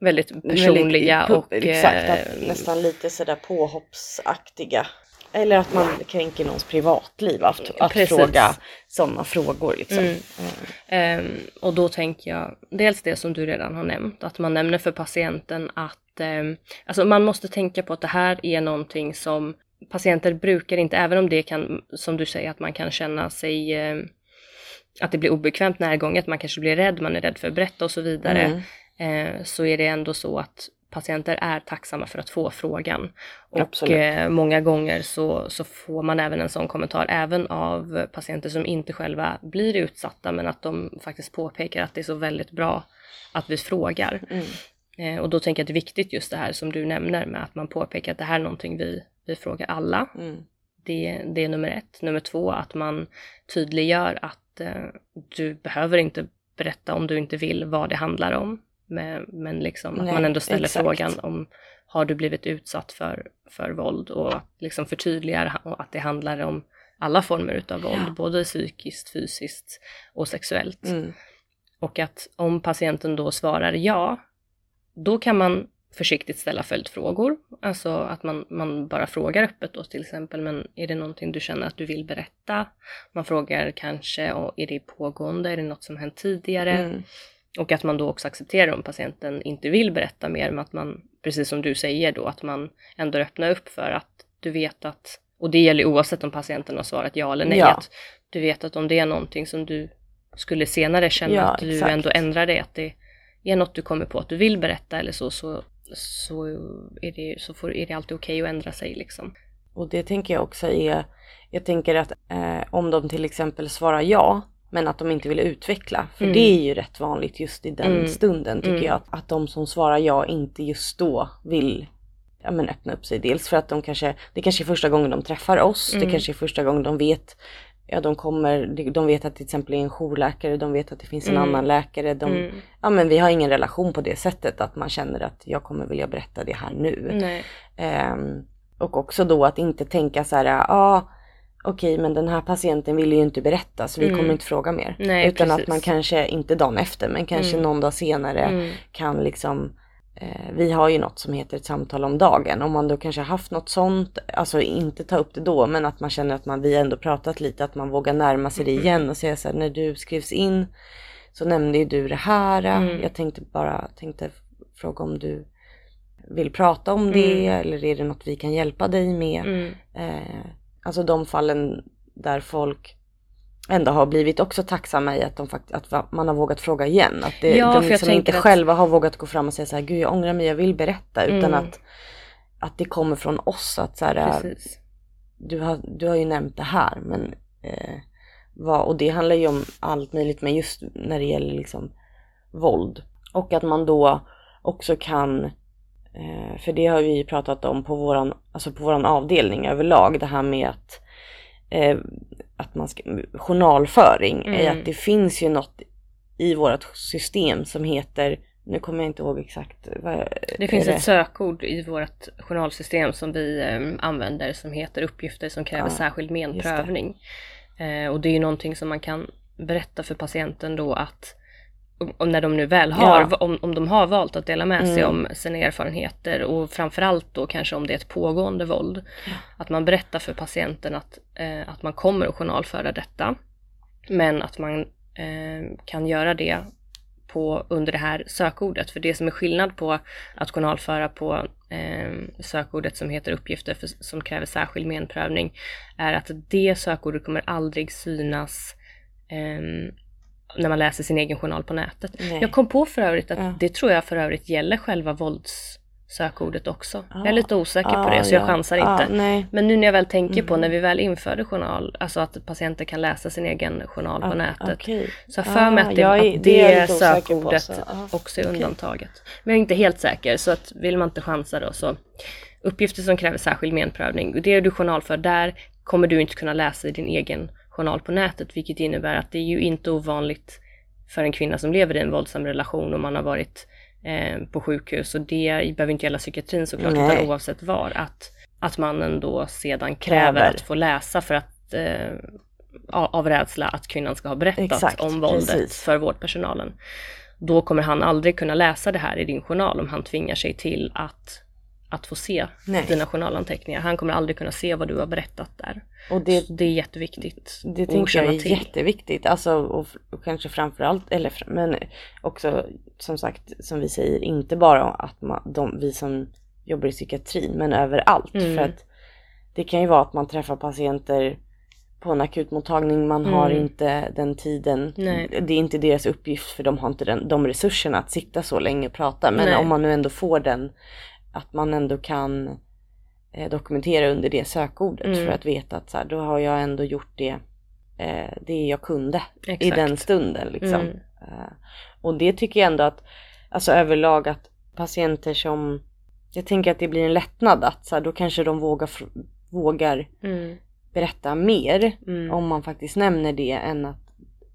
S1: väldigt personliga
S2: Väldigt-
S1: och...
S2: Exakt,
S1: eh,
S2: nästan lite sådär påhoppsaktiga. Eller att man kränker någons privatliv att, att
S1: Precis.
S2: fråga sådana frågor liksom.
S1: Mm. Ehm, och då tänker jag dels det som du redan har nämnt, att man nämner för patienten att ehm, alltså man måste tänka på att det här är någonting som patienter brukar inte, även om det kan, som du säger, att man kan känna sig ehm, att det blir obekvämt närgånget, man kanske blir rädd, man är rädd för att berätta och så vidare,
S2: Mm.
S1: Eh, så är det ändå så att patienter är tacksamma för att få frågan. Och
S2: Absolut.
S1: eh, många gånger så, så får man även en sån kommentar, även av patienter som inte själva blir utsatta, men att de faktiskt påpekar att det är så väldigt bra att vi frågar.
S2: Mm.
S1: Eh, och då tänker jag att det är viktigt just det här som du nämner med att man påpekar att det här är någonting vi, vi frågar alla.
S2: Mm.
S1: Det, det är nummer ett. Nummer två, att man tydliggör att eh, du behöver inte berätta om du inte vill vad det handlar om. Men, men liksom att
S2: Nej,
S1: man ändå ställer
S2: exakt.
S1: frågan om har du blivit utsatt för, för våld och liksom förtydligar att det handlar om alla former utav våld,
S2: Ja.
S1: både psykiskt, fysiskt och sexuellt.
S2: Mm.
S1: Och att om patienten då svarar ja, då kan man försiktigt ställa följdfrågor. Alltså att man, man bara frågar öppet då till exempel, men är det någonting du känner att du vill berätta? Man frågar kanske, "Åh, är det pågående? Är det något som hänt tidigare?
S2: Mm.
S1: Och att man då också accepterar om patienten inte vill berätta mer, men att man, precis som du säger då, att man ändå öppnar upp för att du vet att, och det gäller oavsett om patienten har svarat ja eller nej,
S2: Ja.
S1: att du vet att om det är någonting som du skulle senare känna
S2: Ja,
S1: att du
S2: exakt.
S1: ändå ändrar dig, att det är något du kommer på att du vill berätta eller så, så, så, är, det, så får, är det alltid okej att ändra sig liksom.
S2: Och det tänker jag också är, jag tänker att eh, om de till exempel svarar ja, men att de inte vill utveckla, för
S1: Mm.
S2: det är ju rätt vanligt just i den
S1: Mm.
S2: stunden tycker
S1: Mm.
S2: jag, att, att de som svarar ja inte just då vill ja, men öppna upp sig. Dels för att de kanske, det kanske är första gången de träffar oss,
S1: Mm.
S2: det kanske är första gången de vet Ja de kommer, de vet att till exempel är en jourläkare, de vet att det finns en
S1: Mm.
S2: annan läkare. De,
S1: Mm.
S2: Ja men vi har ingen relation på det sättet att man känner att jag kommer vilja berätta det här nu. Ehm, och också då att inte tänka så här, ja ah, okej men den här patienten ville ju inte berätta så vi
S1: Mm.
S2: kommer inte fråga mer.
S1: Nej,
S2: Utan
S1: precis.
S2: att man kanske, inte dagen efter, men kanske
S1: Mm.
S2: någon dag senare
S1: Mm.
S2: kan liksom eh, vi har ju något som heter ett samtal om dagen. Om man då kanske har haft något sånt, alltså inte ta upp det då, men att man känner att man, vi ändå pratat lite, att man vågar närma sig det
S1: Mm.
S2: igen och säga så här, när du skrevs in så nämnde ju du det här.
S1: Mm.
S2: Jag tänkte bara, tänkte fråga om du vill prata om det
S1: Mm.
S2: eller är det något vi kan hjälpa dig med? Eh, alltså de fallen där folk ändå har blivit också tacksamma i att, de fakt- att man har vågat fråga igen. Att det,
S1: Ja,
S2: de liksom inte
S1: att-
S2: själva har vågat gå fram och säga så här, gud jag ångrar mig, jag vill berätta. Utan
S1: Mm.
S2: att, att det kommer från oss. Att så här,
S1: Precis.
S2: du, har, du har ju nämnt det här men eh, vad, och det handlar ju om allt möjligt men just när det gäller liksom våld. Och att man då också kan för det har vi ju pratat om på våran, alltså på våran avdelning överlag. Det här med att, eh, att man ska, journalföring. Är
S1: Mm.
S2: att det finns ju något i vårt system som heter, nu kommer jag inte ihåg exakt. Vad,
S1: Det finns
S2: är
S1: ett sökord i vårt journalsystem som vi eh, använder som heter uppgifter som kräver
S2: Ja,
S1: särskild menprövning. Eh, och det är ju någonting som man kan berätta för patienten då att om när de nu väl har,
S2: Ja.
S1: om, om de har valt att dela med sig
S2: Mm.
S1: om sina erfarenheter och framförallt då kanske om det är ett pågående våld. Att man berättar för patienten att, eh, att man kommer att journalföra detta. Men att man eh, kan göra det på, under det här sökordet. För det som är skillnad på att journalföra på eh, sökordet som heter uppgifter för, som kräver särskild menprövning är att det sökordet kommer aldrig synas eh, när man läser sin egen journal på nätet.
S2: Nej.
S1: Jag kom på för övrigt att
S2: Ja.
S1: det tror jag för övrigt gäller själva våldssökordet också. Jag är lite osäker på
S2: Ah,
S1: det så jag
S2: ja.
S1: chansar
S2: Ah,
S1: inte.
S2: nej.
S1: Men nu när jag väl tänker på
S2: Mm.
S1: när vi väl införde journal, alltså att patienter kan läsa sin egen journal på
S2: Ah,
S1: nätet.
S2: okej.
S1: Så jag för mig
S2: Ah,
S1: att det,
S2: jag är-
S1: att
S2: det är
S1: det
S2: på,
S1: sökordet
S2: så, ah,
S1: också är
S2: okej.
S1: undantaget. Men jag är inte helt säker så att vill man inte chansa då så uppgifter som kräver särskild menprövning, det du journalför där kommer du inte kunna läsa i din egen journal på nätet vilket innebär att det är ju inte ovanligt för en kvinna som lever i en våldsam relation och man har varit eh, på sjukhus och det behöver inte gälla psykiatrin såklart
S2: Nej.
S1: utan oavsett var att, att mannen då sedan kräver
S2: Kräver.
S1: att få läsa för att eh, av rädsla att kvinnan ska ha berättat
S2: Exakt,
S1: om våldet
S2: precis.
S1: för vårdpersonalen. Då kommer han aldrig kunna läsa det här i din journal om han tvingar sig till att, att få se
S2: Nej.
S1: dina journalanteckningar. Han kommer aldrig kunna se vad du har berättat där.
S2: Och det,
S1: det är jätteviktigt
S2: Det tänker jag är
S1: till.
S2: jätteviktigt. Alltså, och, och kanske framförallt, eller men också som sagt som vi säger, inte bara att man, de, vi som jobbar i psykiatrin men överallt.
S1: Mm.
S2: För att det kan ju vara att man träffar patienter på en akutmottagning, man har
S1: Mm.
S2: inte den tiden.
S1: Nej.
S2: Det är inte deras uppgift för de har inte den, de resurserna att sitta så länge och prata. Men
S1: Nej.
S2: om man nu ändå får den, att man ändå kan eh, dokumentera under det sökordet
S1: Mm.
S2: för att veta att så här, då har jag ändå gjort det, eh, det jag kunde i
S1: Exakt.
S2: den stunden liksom.
S1: Mm.
S2: Eh, och det tycker jag ändå att, alltså överlag att patienter som jag tänker att det blir en lättnad att så här, då kanske de vågar, vågar
S1: Mm.
S2: berätta mer
S1: Mm.
S2: om man faktiskt nämner det än att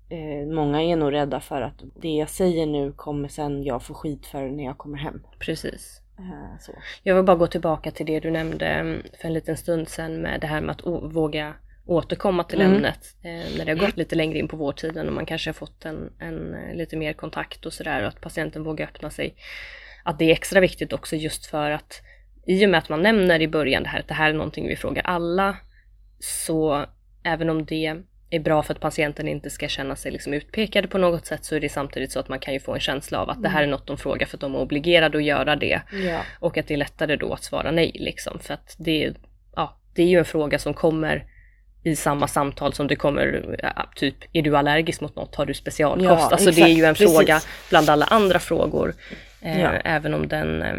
S2: eh, många är nog rädda för att det jag säger nu kommer sen jag få skit för när jag kommer hem.
S1: Precis.
S2: Eh, så.
S1: Jag vill bara gå tillbaka till det du nämnde mm, för en liten stund sedan med det här med att våga återkomma till
S2: Mm.
S1: ämnet eh, när det har gått lite längre in på vårdtiden och man kanske har fått en, en eh, lite mer kontakt och sådär och att patienten vågar öppna sig. Att det är extra viktigt också just för att i och med att man nämner i början det här att det här är någonting vi frågar alla så även om det är bra för att patienten inte ska känna sig liksom utpekade på något sätt så är det samtidigt så att man kan ju få en känsla av att det här är något de frågar för att de är obligerade att göra det.
S2: Ja.
S1: Och att det är lättare då att svara nej liksom. För att det, är- ja, det är ju en fråga som kommer i samma samtal som det kommer, typ är du allergisk mot något, har du specialkost?
S2: Ja,
S1: alltså det är ju en
S2: exakt,
S1: fråga
S2: precis.
S1: bland alla andra frågor. Eh,
S2: Ja.
S1: Även om den eh,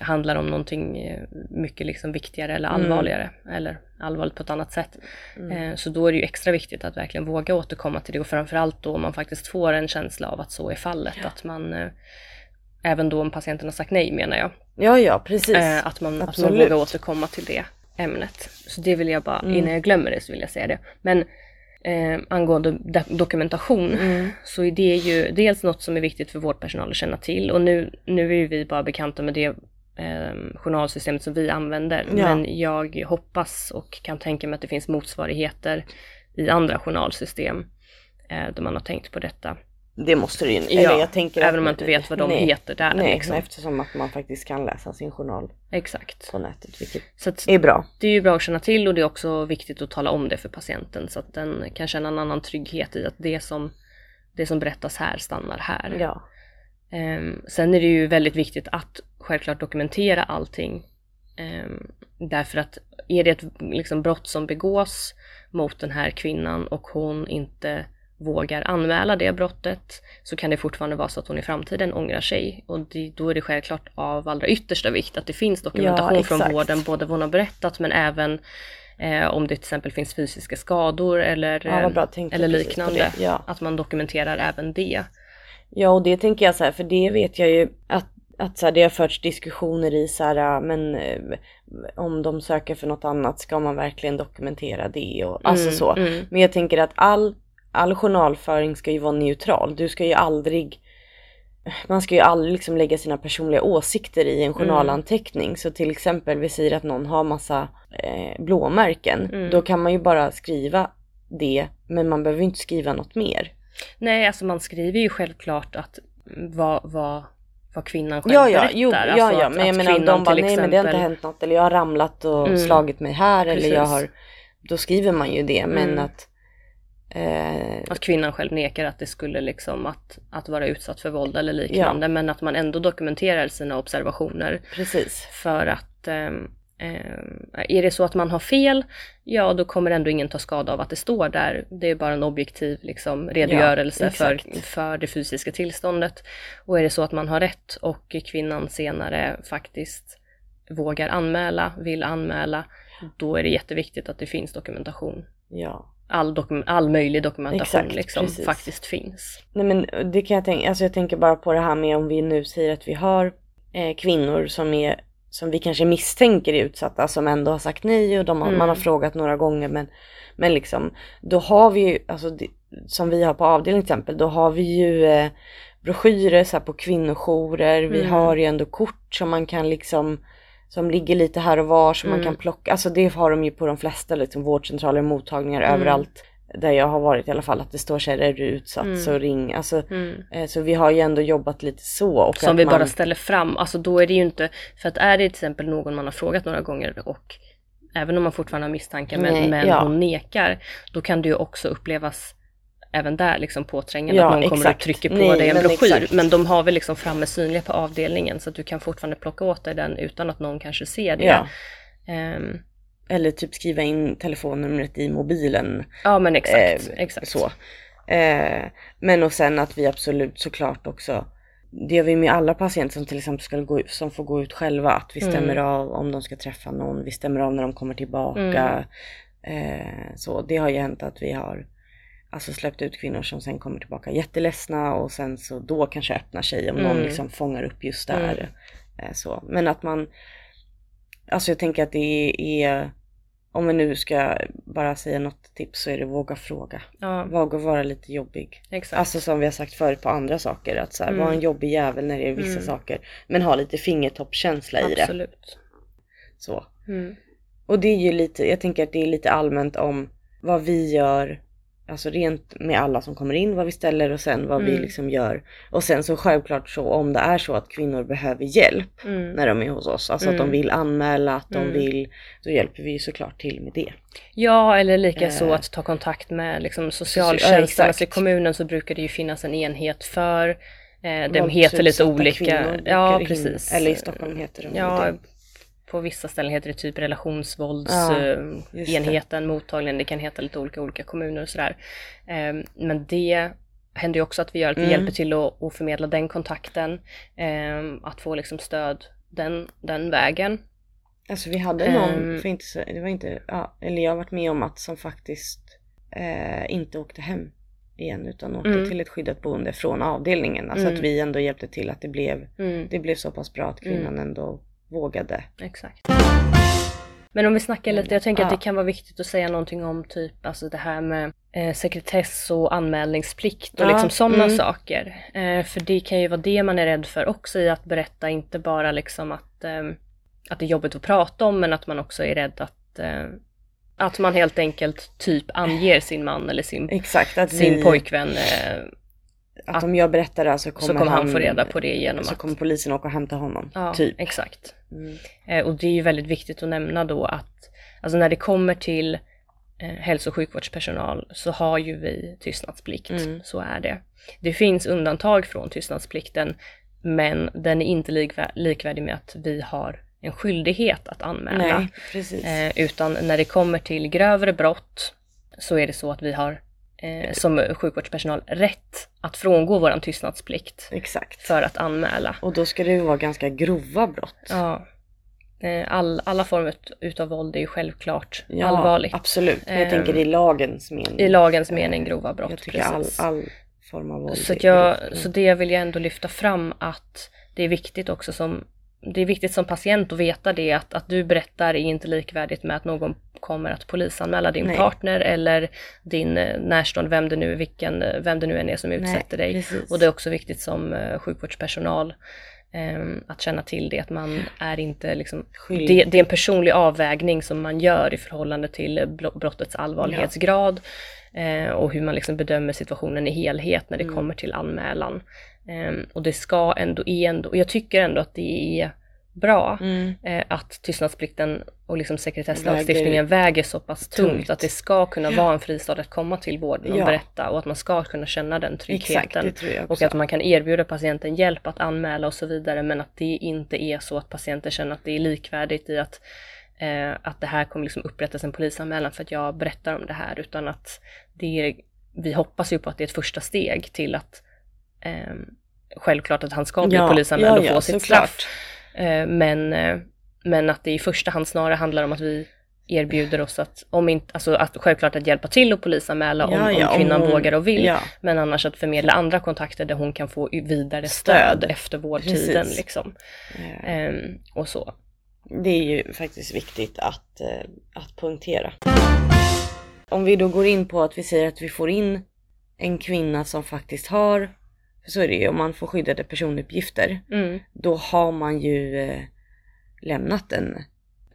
S1: handlar om någonting eh, mycket liksom viktigare eller
S2: Mm.
S1: allvarligare. Eller allvarligt på ett annat sätt.
S2: Mm.
S1: Eh, så då är det ju extra viktigt att verkligen våga återkomma till det och framförallt då om man faktiskt får en känsla av att så är fallet. Att man, eh, även då om patienten har sagt nej menar jag,
S2: ja, ja precis.
S1: Att, man, att man vågar återkomma till det ämnet. Så det vill jag bara,
S2: Mm.
S1: innan jag glömmer det så vill jag säga det. Men eh, angående do- dokumentation
S2: Mm.
S1: så är det ju dels något som är viktigt för vårdpersonal att känna till och nu, nu är vi bara bekanta med det eh, journalsystemet som vi använder.
S2: Ja.
S1: Men jag hoppas och kan tänka mig att det finns motsvarigheter i andra journalsystem eh, där man har tänkt på detta.
S2: Det måste det ju.
S1: Ja,
S2: jag tänker
S1: Även om man inte vet vad de
S2: nej,
S1: heter där.
S2: Nej,
S1: liksom.
S2: eftersom att man faktiskt kan läsa sin journal
S1: Exakt.
S2: på nätet, vilket
S1: Så
S2: är bra.
S1: det är ju bra att känna till och det är också viktigt att tala om det för patienten så att den kan känna en annan trygghet i att det som, det som berättas här stannar här.
S2: Ja.
S1: Ehm, sen är det ju väldigt viktigt att självklart dokumentera allting. Ehm, därför att är det ett liksom, brott som begås mot den här kvinnan och hon inte vågar anmäla det brottet så kan det fortfarande vara så att hon i framtiden ångrar sig. Och det, då är det självklart av allra yttersta vikt att det finns dokumentation
S2: Ja,
S1: från vården, både vad hon har berättat men även eh, om det till exempel finns fysiska skador eller,
S2: Ja,
S1: eh, eller liknande.
S2: Ja.
S1: Att man dokumenterar även det.
S2: ja, och det tänker jag så här, för det vet jag ju att, att så här, det har förts diskussioner i så här, men eh, om de söker för något annat ska man verkligen dokumentera det och alltså
S1: Mm,
S2: så.
S1: mm.
S2: Men jag tänker att all, all journalföring ska ju vara neutral. Du ska ju aldrig man ska ju aldrig liksom lägga sina personliga åsikter i en journalanteckning. Så till exempel vi säger att någon har massa eh, blåmärken.
S1: Mm.
S2: Då kan man ju bara skriva det men man behöver ju inte skriva något mer.
S1: Nej, alltså man skriver ju självklart att vad, vad, vad kvinnan själv
S2: Ja ja,
S1: berättar.
S2: jo,
S1: alltså
S2: ja, ja,
S1: att,
S2: men jag menar de bara nej men det har inte hänt något eller jag har ramlat och
S1: Mm.
S2: slagit mig här eller jag
S1: Precis.
S2: har Då skriver man ju det men
S1: Mm.
S2: att eh,
S1: Att kvinnan själv nekar att det skulle liksom att, att vara utsatt för våld eller liknande. Men att man ändå dokumenterar sina observationer.
S2: precis.
S1: För att ehm, är det så att man har fel, ja då kommer ändå ingen ta skada av att det står där. Det är bara en objektiv liksom, redogörelse
S2: Ja,
S1: för, för det fysiska tillståndet. Och är det så att man har rätt och kvinnan senare faktiskt vågar anmäla, vill anmäla, då är det jätteviktigt att det finns dokumentation.
S2: Ja.
S1: All, dokum- all möjlig dokumentation
S2: Exakt,
S1: liksom
S2: precis.
S1: faktiskt finns.
S2: Nej men det kan jag tänka, alltså jag tänker bara på det här med om vi nu säger att vi har eh, kvinnor som är som vi kanske misstänker är utsatta som ändå har sagt nej och de har,
S1: Mm.
S2: man har frågat några gånger men, men liksom då har vi ju, alltså som vi har på avdelning till exempel, då har vi ju eh, broschyrer så på kvinnojourer, vi
S1: Mm.
S2: har ju ändå kort som man kan liksom som ligger lite här och var som man
S1: Mm.
S2: kan plocka, alltså det har de ju på de flesta liksom vårdcentraler, mottagningar
S1: Mm.
S2: överallt där jag har varit i alla fall att det står så här är du utsatt
S1: Mm.
S2: så ring, alltså
S1: Mm.
S2: Eh, Så vi har ju ändå jobbat lite så. Och
S1: Som vi
S2: man,
S1: bara ställer fram, alltså då är det ju inte, för att är det till exempel någon man har frågat några gånger och även om man fortfarande har misstankar men,
S2: Nej,
S1: men
S2: ja.
S1: hon nekar, då kan det ju också upplevas även där liksom påträngande
S2: Ja,
S1: att någon kommer och
S2: exakt.
S1: trycker på
S2: Nej,
S1: dig en
S2: men
S1: broschyr.
S2: exakt.
S1: Men de har väl liksom framme synliga på avdelningen så att du kan fortfarande plocka åt dig den utan att någon kanske ser det.
S2: ja.
S1: Ehm,
S2: Eller typ skriva in telefonnumret i mobilen.
S1: ja men exakt,
S2: Eh,
S1: exakt.
S2: Så. Eh, men och sen att vi absolut såklart också det gör vi med alla patienter som till exempel ska gå, som får gå ut själva. Att vi stämmer
S1: Mm.
S2: av om de ska träffa någon. Vi stämmer av när de kommer tillbaka.
S1: Mm.
S2: Eh, så det har ju hänt att vi har alltså släppt ut kvinnor som sen kommer tillbaka jätteledsna och sen så då kanske öppnar sig om någon
S1: Mm.
S2: liksom fångar upp just där.
S1: Mm.
S2: Så. Men att man, alltså jag tänker att det är, om vi nu ska bara säga något tips så är det våga fråga.
S1: Ja,
S2: Våga vara lite jobbig.
S1: exakt.
S2: Alltså som vi har sagt förut på andra saker, att så här,
S1: Mm.
S2: vara en jobbig jävel när det är vissa
S1: Mm.
S2: saker. Men ha lite fingertoppskänsla i det.
S1: Absolut.
S2: Så.
S1: Mm.
S2: Och det är ju lite, jag tänker att det är lite allmänt om vad vi gör, alltså rent med alla som kommer in, vad vi ställer och sen vad vi
S1: Mm.
S2: liksom gör. Och sen så självklart så om det är så att kvinnor behöver hjälp
S1: Mm.
S2: när de är hos oss, alltså att de
S1: Mm.
S2: vill anmäla, att de
S1: Mm.
S2: vill, då hjälper vi ju såklart till med det.
S1: Ja, eller lika så
S2: Eh.
S1: att ta kontakt med liksom, socialtjänsten. alltså, I kommunen så brukar det ju finnas en enhet för, eh, de heter lite olika. Ja,
S2: in-
S1: precis.
S2: Eller i Stockholm heter de
S1: Ja. På vissa ställen heter det typ
S2: Ja,
S1: relationsvåldsenheten,
S2: just
S1: enheten, mottagningen, det kan heta lite olika olika kommuner och sådär. Eh, men det händer ju också att vi gör att vi
S2: Mm.
S1: hjälper till att, att förmedla den kontakten, eh, att få liksom stöd den, den vägen.
S2: Alltså vi hade någon,
S1: Ehm.
S2: för inte så, det var inte, ja, eller jag har varit med om att som faktiskt eh, inte åkte hem igen utan åkte
S1: Mm.
S2: till ett skyddat boende från avdelningen. Alltså
S1: Mm.
S2: att vi ändå hjälpte till att det blev,
S1: Mm.
S2: det blev så pass bra att kvinnan
S1: Mm.
S2: ändå vågade.
S1: Exakt. Men om vi snackar lite, jag tänker att det kan vara viktigt att säga någonting om typ alltså det här med eh, sekretess och anmälningsplikt och
S2: Ja,
S1: liksom sådana
S2: mm.
S1: saker. Eh, för det kan ju vara det man är rädd för också i att berätta, inte bara liksom att, eh, att det är jobbigt att prata om men att man också är rädd att, eh, att man helt enkelt typ anger sin man eller sin,
S2: Exakt,
S1: sin
S2: vi,
S1: pojkvän eh,
S2: att om jag berättar det så kommer,
S1: så kommer han få reda på det genom
S2: Så
S1: att...
S2: kommer polisen åka och hämta honom.
S1: Ja,
S2: typ.
S1: exakt.
S2: Mm.
S1: Eh, och det är ju väldigt viktigt att nämna då att alltså när det kommer till eh, hälso och sjukvårdspersonal så har ju vi tystnadsplikt.
S2: Mm.
S1: Så är det. Det finns undantag från tystnadsplikten men den är inte likvär- likvärdig med att vi har en skyldighet att anmäla.
S2: Nej.
S1: Eh, utan när det kommer till grövre brott så är det så att vi har eh, som sjukvårdspersonal rätt att frångå våran tystnadsplikt
S2: Exakt.
S1: för att anmäla.
S2: Och då ska det ju vara ganska grova brott.
S1: Ja. Eh, All, alla former ut- utav våld är ju självklart
S2: Ja,
S1: allvarligt.
S2: Absolut. Jag
S1: Ehm,
S2: tänker i lagens mening.
S1: I lagens mening grova brott.
S2: Jag tycker all,
S1: precis.
S2: all form av våld
S1: så,
S2: är
S1: jag,
S2: grovt.
S1: så det vill jag ändå lyfta fram att det är viktigt också som det är viktigt som patient att veta det att, att du berättar är inte likvärdigt med att någon kommer att polisanmäla din
S2: Nej.
S1: partner eller din eh, närstående, vem det nu, vilken, eh, vem det nu än är som utsätter dig.
S2: precis.
S1: Och det är också viktigt som eh, sjukvårdspersonal ehm, att känna till det, att man är inte liksom det, det är en personlig avvägning som man gör i förhållande till bro- brottets allvarlighetsgrad eh, och hur man liksom bedömer situationen i helhet när det
S2: Mm.
S1: kommer till anmälan. Ehm, och det ska ändå, är ändå, och jag tycker ändå att det är bra
S2: Mm.
S1: eh, att tystnadsplikten och liksom sekretesslagstiftningen väger, så pass tungt,
S2: tungt.
S1: att det ska kunna vara en fristad att komma till vården och
S2: Ja.
S1: berätta och att man ska kunna känna den
S2: Exakt,
S1: tryggheten.
S2: jag
S1: Och att man kan erbjuda patienten hjälp att anmäla och så vidare men att det inte är så att patienter känner att det är likvärdigt i att, eh, att det här kommer liksom upprättas en polisanmälan för att jag berättar om det här utan att det är, vi hoppas ju på att det är ett första steg till att eh, självklart att han ska bli
S2: Ja,
S1: polisanmäld
S2: ja,
S1: och
S2: ja,
S1: få sitt
S2: såklart.
S1: straff. Eh, men, eh, men att det i första hand snarare handlar om att vi erbjuder oss att, om inte, alltså att självklart att hjälpa till och polisanmäla om,
S2: Ja, ja,
S1: om kvinnan
S2: hon-
S1: vågar och vill.
S2: Ja,
S1: Men annars att förmedla andra kontakter där hon kan få vidare
S2: Stöd.
S1: stöd, efter vårdtiden. Liksom. Ehm, och så.
S2: det är ju faktiskt viktigt att, eh, att punktera. Om vi då går in på att vi säger att vi får in en kvinna som faktiskt har, så är det ju, om man får skyddade personuppgifter,
S1: Mm.
S2: då har man ju eh, lämnat en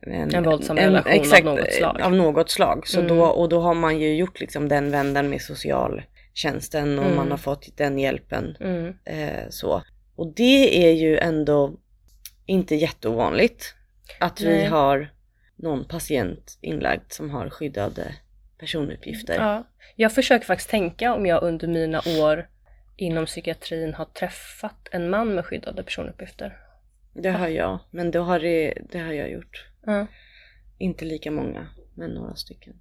S1: En våldsam relation av något slag.
S2: Av något slag. Så
S1: Mm.
S2: då, och då har man ju gjort liksom den vändan med socialtjänsten och
S1: Mm.
S2: man har fått den hjälpen.
S1: Mm.
S2: Eh, så. Och det är ju ändå inte jätteovanligt att vi
S1: Nej.
S2: har någon patient inlagd som har skyddade personuppgifter.
S1: Ja. Jag försöker faktiskt tänka om jag under mina år inom psykiatrin har träffat en man med skyddade personuppgifter.
S2: Det har jag, men då har det, det har jag gjort.
S1: Ja.
S2: Inte lika många, men några stycken.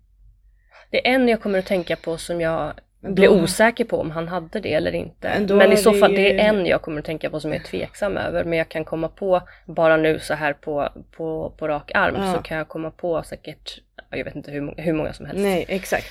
S1: Det är en jag kommer att tänka på som jag
S2: Men
S1: blir
S2: då-
S1: osäker på om han hade det eller inte.
S2: Men då
S1: Men i så
S2: det
S1: fall, det är en jag kommer att tänka på som jag är tveksam över. Men jag kan komma på, bara nu så här på, på, på rak arm,
S2: Ja.
S1: så kan jag komma på säkert, jag vet inte hur, många- hur många som helst.
S2: Nej, exakt.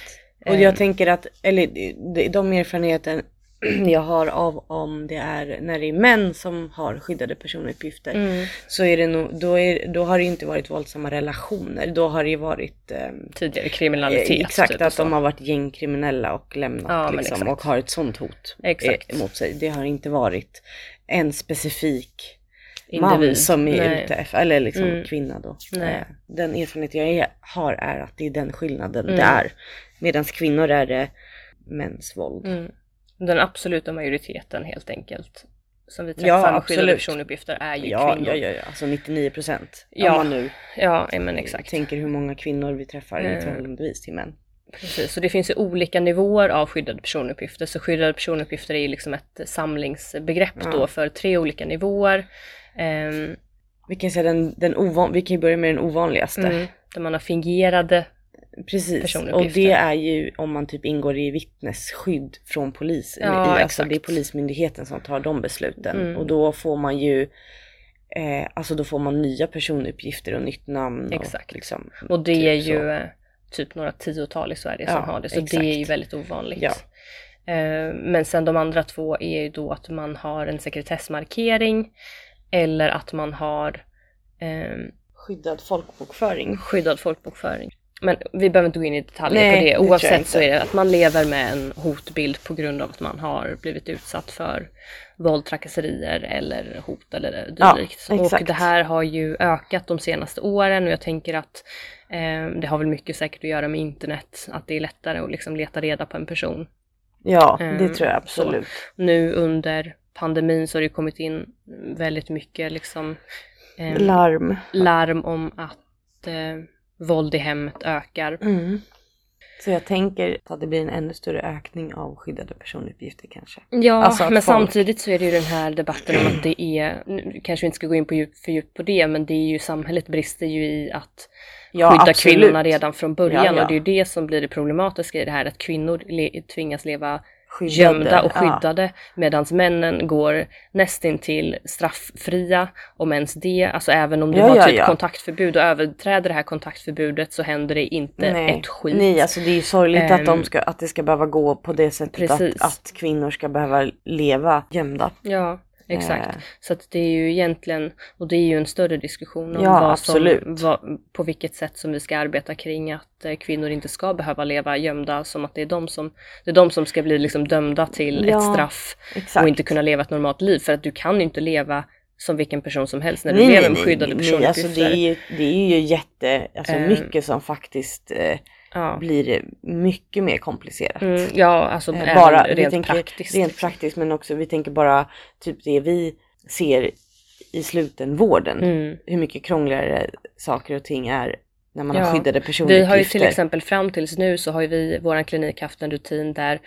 S2: Och
S1: Eh,
S2: jag tänker att, eller de- de erfarenheten jag har av om det är när det är män som har skyddade personuppgifter
S1: mm,
S2: så är det nog, då, är, då har det inte varit våldsamma relationer. Då har det ju varit ehm,
S1: tidigare kriminalitet.
S2: exakt
S1: typ,
S2: att de har varit gängkriminella och lämnat
S1: Ja,
S2: liksom,
S1: exakt.
S2: och har ett sånt hot
S1: Exakt.
S2: eh, mot sig. Det har inte varit en specifik man
S1: Individ.
S2: som är
S1: Nej.
S2: ute efter, eller liksom
S1: Mm.
S2: kvinna då.
S1: Nej.
S2: Eh, Den erfarenhet jag är, har är att det är den skillnaden
S1: Mm.
S2: det är. Medan kvinnor är det mäns våld.
S1: Mm. Den absoluta majoriteten helt enkelt som vi träffar
S2: Ja,
S1: med skyddade personuppgifter är ju
S2: Ja,
S1: kvinnor.
S2: ja, ja, ja, alltså 99 procent.
S1: Ja.
S2: Om man nu
S1: Ja, men exakt.
S2: tänker hur många kvinnor vi träffar
S1: Eh.
S2: i förhållandevis till män.
S1: Precis, så det finns ju olika nivåer av skyddade personuppgifter. Så skyddade personuppgifter är ju liksom ett samlingsbegrepp
S2: Ja.
S1: då för tre olika nivåer. Ehm,
S2: Vi kan säga den, den ovan, vi kan ju börja med den ovanligaste.
S1: mm, där man har fingerade,
S2: Precis, och det är ju om man typ ingår i vittnesskydd från polisen.
S1: Ja,
S2: alltså
S1: exakt.
S2: det är polismyndigheten som tar de besluten.
S1: Mm.
S2: Och då får man ju eh, Alltså då får man nya personuppgifter och nytt namn.
S1: Exakt.
S2: Och, liksom,
S1: och det
S2: typ
S1: är
S2: så.
S1: ju eh, typ några tiotal i Sverige som
S2: Ja,
S1: har det. Så
S2: exakt.
S1: det är ju väldigt ovanligt.
S2: Ja.
S1: Eh, Men sen de andra två är ju då att man har en sekretessmarkering eller att man har ehm,
S2: Skyddad folkbokföring.
S1: skyddad folkbokföring. Men vi behöver inte gå in i detaljer
S2: Nej,
S1: på
S2: det
S1: det. Oavsett
S2: inte.
S1: så är det att man lever med en hotbild på grund av att man har blivit utsatt för våld, trakasserier eller hot eller
S2: Ja,
S1: dylikt. och
S2: exakt.
S1: det här har ju ökat de senaste åren och jag tänker att eh, det har väl mycket säkert att göra med internet. Att det är lättare att liksom leta reda på en person.
S2: Ja,
S1: Eh,
S2: det tror jag absolut.
S1: Nu under pandemin så har det kommit in väldigt mycket liksom eh,
S2: Larm.
S1: larm om att eh, våld i hemmet ökar.
S2: Mm. Så jag tänker att det blir en ännu större ökning av skyddade personuppgifter kanske.
S1: Ja,
S2: Alltså
S1: men
S2: folk-
S1: samtidigt så är det ju den här debatten om att det är, nu kanske vi inte ska gå in på djup, för djupt på det, men det är ju samhället brister ju i att
S2: Ja,
S1: skydda
S2: absolut.
S1: kvinnorna redan från början
S2: Ja, ja.
S1: och det är ju det som blir det problematiska i det här att kvinnor le- tvingas leva
S2: Skyddade,
S1: gömda och
S2: ja.
S1: skyddade medan männen går nästintill strafffria om ens det, alltså även om du
S2: Ja,
S1: har
S2: ja,
S1: typ
S2: ja.
S1: kontaktförbud och överträder det här kontaktförbudet så händer det inte
S2: Nej.
S1: ett skit.
S2: Nej, alltså det är ju sorgligt att, de
S1: Ehm,
S2: ska, att det ska behöva gå på det sättet att, att kvinnor ska behöva leva gömda.
S1: Ja, exakt.
S2: Eh.
S1: Så att det är ju egentligen, och det är ju en större diskussion om
S2: Ja,
S1: vad som, vad, på vilket sätt som vi ska arbeta kring att eh, kvinnor inte ska behöva leva gömda som att det är de som, det är de som ska bli liksom dömda till
S2: Ja,
S1: ett straff
S2: Exakt.
S1: och inte kunna leva ett normalt liv. För att du kan ju inte leva som vilken person som helst när du
S2: nej,
S1: lever med skyddade
S2: nej, alltså
S1: personuppgifter.
S2: det, är ju, det är ju jätte, alltså
S1: Ehm.
S2: mycket som faktiskt eh,
S1: ja.
S2: blir mycket mer komplicerat.
S1: Mm, ja, alltså
S2: Eh, bara, vi
S1: rent
S2: tänker,
S1: praktiskt.
S2: Rent praktiskt men också vi tänker bara typ det vi ser i slutenvården.
S1: Mm.
S2: Hur mycket krångligare saker och ting är när man
S1: Ja,
S2: har skyddade
S1: Vi
S2: personuppgifter.
S1: har ju till exempel fram tills nu så har vi, våran klinik haft en rutin där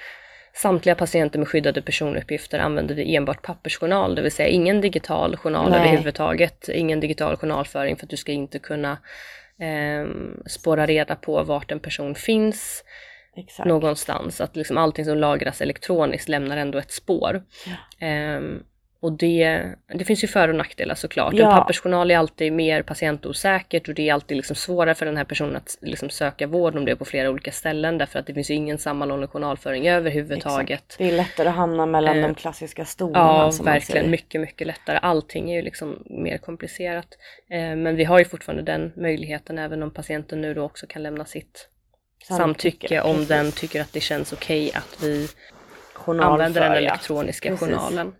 S1: samtliga patienter med skyddade personuppgifter använder vi enbart pappersjournal, det vill säga ingen digital journal
S2: Nej.
S1: överhuvudtaget, ingen digital journalföring för att du ska inte kunna ehm, spåra reda på vart en person finns
S2: Exakt.
S1: någonstans. Att liksom allting som lagras elektroniskt lämnar ändå ett spår. Ehm, och det, det finns ju för och nackdelar såklart.
S2: Ja.
S1: En pappersjournal är alltid mer patientosäkert och det är alltid liksom svårare för den här personen att liksom söka vård om det är på flera olika ställen därför att det finns ju ingen sammanhållen journalföring överhuvudtaget.
S2: Exakt. Det är lättare att hamna mellan
S1: Eh,
S2: de klassiska stolarna.
S1: Ja, verkligen. Mycket, mycket lättare. Allting är ju liksom mer komplicerat. Eh, men vi har ju fortfarande den möjligheten även om patienten nu då också kan lämna sitt samtycke, om
S2: precis.
S1: den tycker att det känns okej att vi använder den
S2: ja.
S1: elektroniska
S2: Precis.
S1: journalen.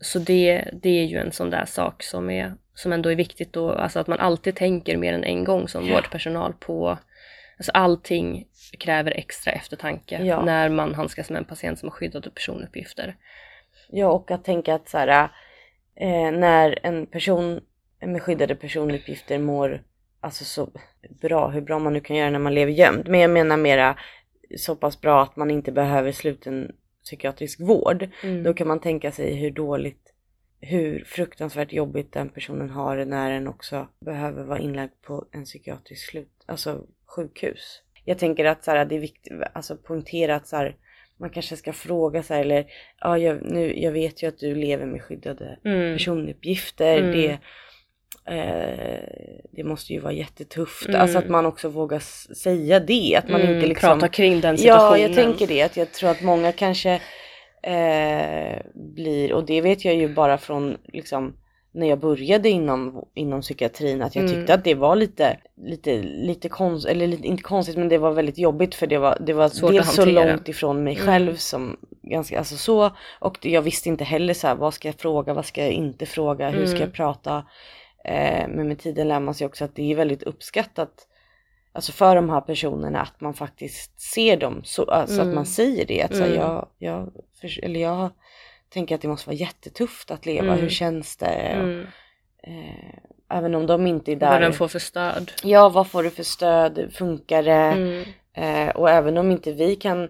S1: Så det, det är ju en sån där sak som, är, som ändå är viktigt då, alltså att man alltid tänker mer än en gång som
S2: Ja.
S1: vårdpersonal på, alltså allting kräver extra eftertanke
S2: Ja.
S1: när man handskas med en patient som har skyddade personuppgifter.
S2: Ja, och att tänka att så här, eh, när en person med skyddade personuppgifter mår alltså så bra, hur bra man nu kan göra när man lever gömd. Men jag menar mera så pass bra att man inte behöver sluten psykiatrisk vård.
S1: Mm.
S2: Då kan man tänka sig hur dåligt, hur fruktansvärt jobbigt den personen har det när den också behöver vara inlagd på en psykiatrisk slut, alltså sjukhus. Jag tänker att så här, det är viktigt, alltså poängtera att så här, man kanske ska fråga så här, eller ja, jag, nu, jag vet ju att du lever med skyddade
S1: Mm.
S2: personuppgifter.
S1: Mm.
S2: Det, eh, det måste ju vara jättetufft.
S1: Mm.
S2: Alltså att man också vågar säga det. Att man
S1: Mm,
S2: inte liksom...
S1: Prata kring den situationen.
S2: Ja, jag tänker det. Att jag tror att många kanske eh, blir, och det vet jag ju bara från liksom när jag började inom, inom psykiatrin att jag
S1: Mm.
S2: tyckte att det var lite, lite, lite konstigt, eller lite, inte konstigt men det var väldigt jobbigt för det var, det var
S1: Svårt
S2: dels så långt ifrån mig
S1: Mm.
S2: själv som ganska, alltså så och jag visste inte heller så här, vad ska jag fråga, vad ska jag inte fråga, hur ska
S1: Mm.
S2: jag prata? Eh, men med tiden lär man sig också att det är väldigt uppskattat Alltså för de här personerna att man faktiskt ser dem, så, alltså att
S1: Mm.
S2: man säger det. Att
S1: Mm.
S2: jag, jag, eller jag tänker att det måste vara jättetufft att leva,
S1: Mm.
S2: hur känns det? Och,
S1: Mm.
S2: eh, även om de inte är
S1: Vad
S2: där.
S1: den får för stöd.
S2: Ja, vad får du för stöd? Funkar det?
S1: Mm.
S2: Eh, och även om inte vi kan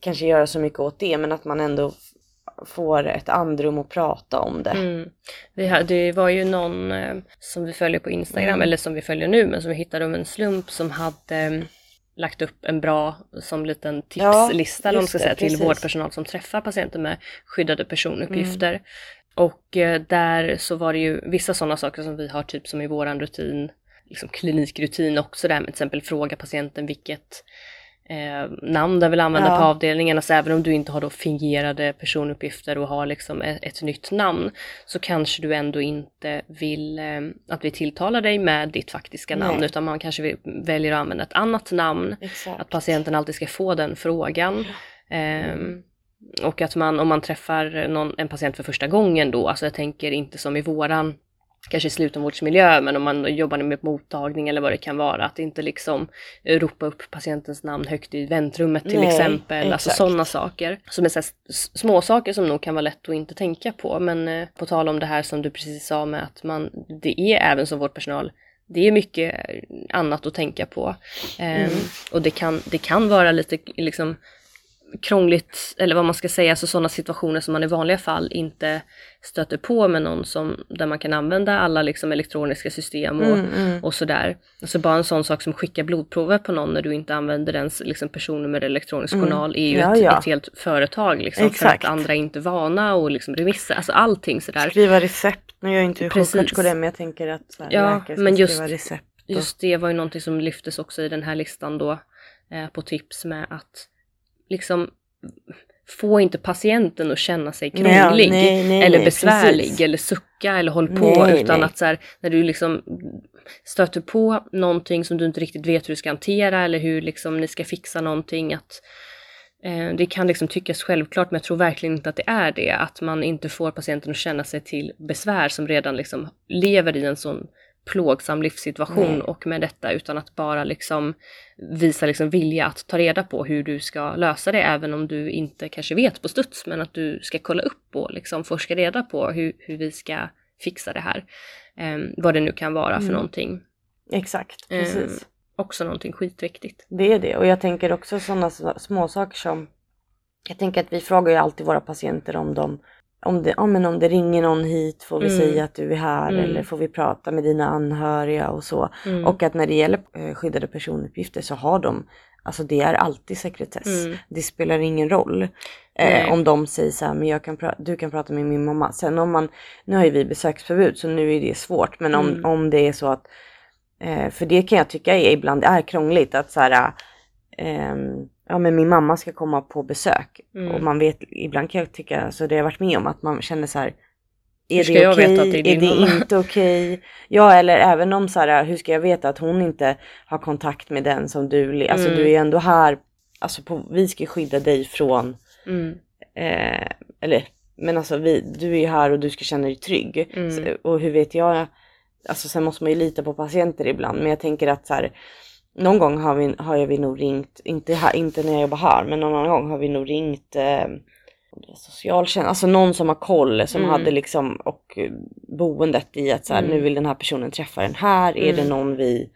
S2: kanske göra så mycket åt det, men att man ändå får ett andrum att prata om det.
S1: Mm. Vi hade, det var ju någon eh, som vi följer på Instagram,
S2: Mm.
S1: eller som vi följer nu, men som vi hittade om en slump som hade eh, lagt upp en bra som liten
S2: Ja,
S1: tipslista man ska
S2: det,
S1: säga, till
S2: precis.
S1: vårdpersonal som träffar patienter med skyddade personuppgifter.
S2: Mm.
S1: Och eh, där så var det ju vissa sådana saker som vi har typ som i våran rutin, liksom klinikrutin också där med till exempel fråga patienten vilket eh, namn den vill använda
S2: Ja.
S1: på avdelningen. Alltså även om du inte har då fingerade personuppgifter och har liksom ett, ett nytt namn så kanske du ändå inte vill eh, att vi tilltalar dig med ditt faktiska namn
S2: Nej.
S1: utan man kanske vill, väljer att använda ett annat namn.
S2: Exakt.
S1: Att patienten alltid ska få den frågan. Ehm, och att man, om man träffar någon, en patient för första gången då, alltså jag tänker inte som i våran, kanske i slutenvårdsmiljö, men om man jobbar med mottagning eller vad det kan vara, att inte liksom eh, ropa upp patientens namn högt i väntrummet till
S2: Nej,
S1: exempel, alltså
S2: exakt.
S1: sådana saker. Som är så små saker som nog kan vara lätt att inte tänka på, men eh, på tal om det här som du precis sa med att man, det är även som vårdpersonal det är mycket annat att tänka på. Ehm,
S2: Mm.
S1: Och det kan, det kan vara lite liksom krångligt, eller vad man ska säga, alltså sådana situationer som man i vanliga fall inte stöter på med någon som, där man kan använda alla liksom elektroniska system och,
S2: Mm, mm.
S1: och sådär. Alltså bara en sån sak som skicka blodprover på någon när du inte använder ens liksom, personnummer eller elektronisk
S2: Mm.
S1: journal är ju
S2: Ja,
S1: ett,
S2: ja.
S1: ett helt företag liksom, för
S2: Exakt.
S1: att andra är inte vana och liksom remisser, alltså allting sådär.
S2: Skriva recept. Nu gör jag inte det, men jag tänker att så här,
S1: Ja,
S2: läkare ska
S1: men just-
S2: skriva recept. och-
S1: Just det var ju någonting som lyftes också i den här listan då eh, på tips med att liksom få inte patienten att känna sig krånglig
S2: nej, nej,
S1: eller besvärlig
S2: precis.
S1: eller sucka eller håll på utan att så här, när du liksom stöter på någonting som du inte riktigt vet hur du ska hantera eller hur liksom ni ska fixa någonting att eh, det kan liksom tyckas självklart men jag tror verkligen inte att det är det. Att man inte får patienten att känna sig till besvär som redan liksom lever i en sån plågsam livssituation
S2: Nej.
S1: och med detta utan att bara liksom visa liksom vilja att ta reda på hur du ska lösa det även om du inte kanske vet på studs men att du ska kolla upp och liksom forska reda på hur, hur vi ska fixa det här. Eh, vad det nu kan vara för
S2: Mm.
S1: någonting.
S2: Exakt,
S1: Eh,
S2: precis.
S1: också någonting skitviktigt.
S2: Det är det och jag tänker också sådana små saker som jag tänker att vi frågar ju alltid våra patienter om de om det, ja, men om det ringer någon hit får vi
S1: Mm.
S2: säga att du är här
S1: Mm.
S2: eller får vi prata med dina anhöriga och så.
S1: Mm.
S2: Och att när det gäller eh, skyddade personuppgifter så har de, alltså det är alltid sekretess.
S1: Mm.
S2: Det spelar ingen roll eh, om de säger så här, men jag kan du kan prata med min mamma. Sen om man, nu har ju vi besöksförbud så nu är det svårt, men om,
S1: Mm.
S2: om det är så att, eh, för det kan jag tycka är, ibland är krångligt att så här, ehm, ja men min mamma ska komma på besök
S1: Mm.
S2: och man vet, ibland kan jag tycka, så det har jag varit med om att man känner så här, är det okej?
S1: det är
S2: är det
S1: mamma?
S2: inte okej? Ja, eller även om så här, hur ska jag veta att hon inte har kontakt med den som du, alltså
S1: Mm.
S2: du är ändå här, alltså på, vi ska skydda dig från,
S1: Mm.
S2: eh, eller, men alltså vi, du är ju här och du ska känna dig trygg.
S1: Mm.
S2: Så, och hur vet jag, alltså sen måste man ju lita på patienter ibland, men jag tänker att så här, någon gång har vi, har vi nog ringt, inte, här, inte när jag jobbar här, men någon annan gång har vi nog ringt eh, socialtjänst, alltså någon som har koll som
S1: Mm.
S2: hade liksom och eh, boendet i att så här,
S1: Mm.
S2: nu vill den här personen träffa den här, är det
S1: Mm.
S2: någon vi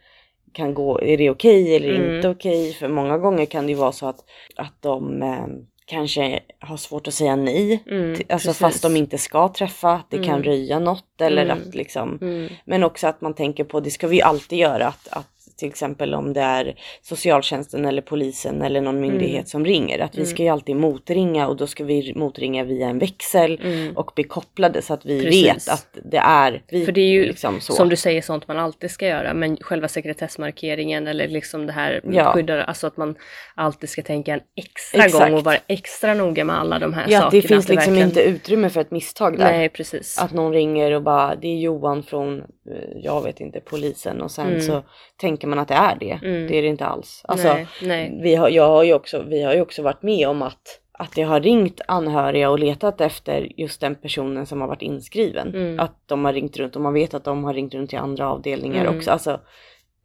S2: kan gå, är det okej eller
S1: Mm.
S2: inte okej? För många gånger kan det ju vara så att, att de eh, kanske har svårt att säga nej,
S1: Mm.
S2: till- alltså
S1: Precis.
S2: fast de inte ska träffa, att det kan
S1: Mm.
S2: röja något eller
S1: Mm.
S2: att liksom
S1: Mm.
S2: men också att man tänker på, det ska vi ju alltid göra, att, att till exempel om det är socialtjänsten eller polisen eller någon myndighet
S1: Mm.
S2: som ringer. Att vi ska ju alltid motringa och då ska vi motringa via en växel
S1: Mm.
S2: och bli kopplade så att vi
S1: Precis.
S2: vet att det är vi.
S1: För det är ju
S2: liksom så.
S1: som du säger sånt man alltid ska göra men själva sekretessmarkeringen eller liksom det här
S2: Ja.
S1: skyddar, alltså att man alltid ska tänka en extra
S2: Exakt.
S1: gång och vara extra noga med alla de här
S2: ja,
S1: sakerna.
S2: det finns
S1: att
S2: liksom
S1: verkligen-
S2: inte utrymme för ett misstag där.
S1: Nej precis.
S2: Att någon ringer och bara det är Johan från, jag vet inte, polisen och sen
S1: Mm.
S2: så tänker man att det är det.
S1: Mm.
S2: Det är det inte alls. Alltså,
S1: nej, nej.
S2: Vi, har, jag har ju också, vi har ju också varit med om att, att det har ringt anhöriga och letat efter just den personen som har varit inskriven.
S1: Mm.
S2: Att de har ringt runt och man vet att de har ringt runt till andra avdelningar
S1: Mm.
S2: också. Alltså,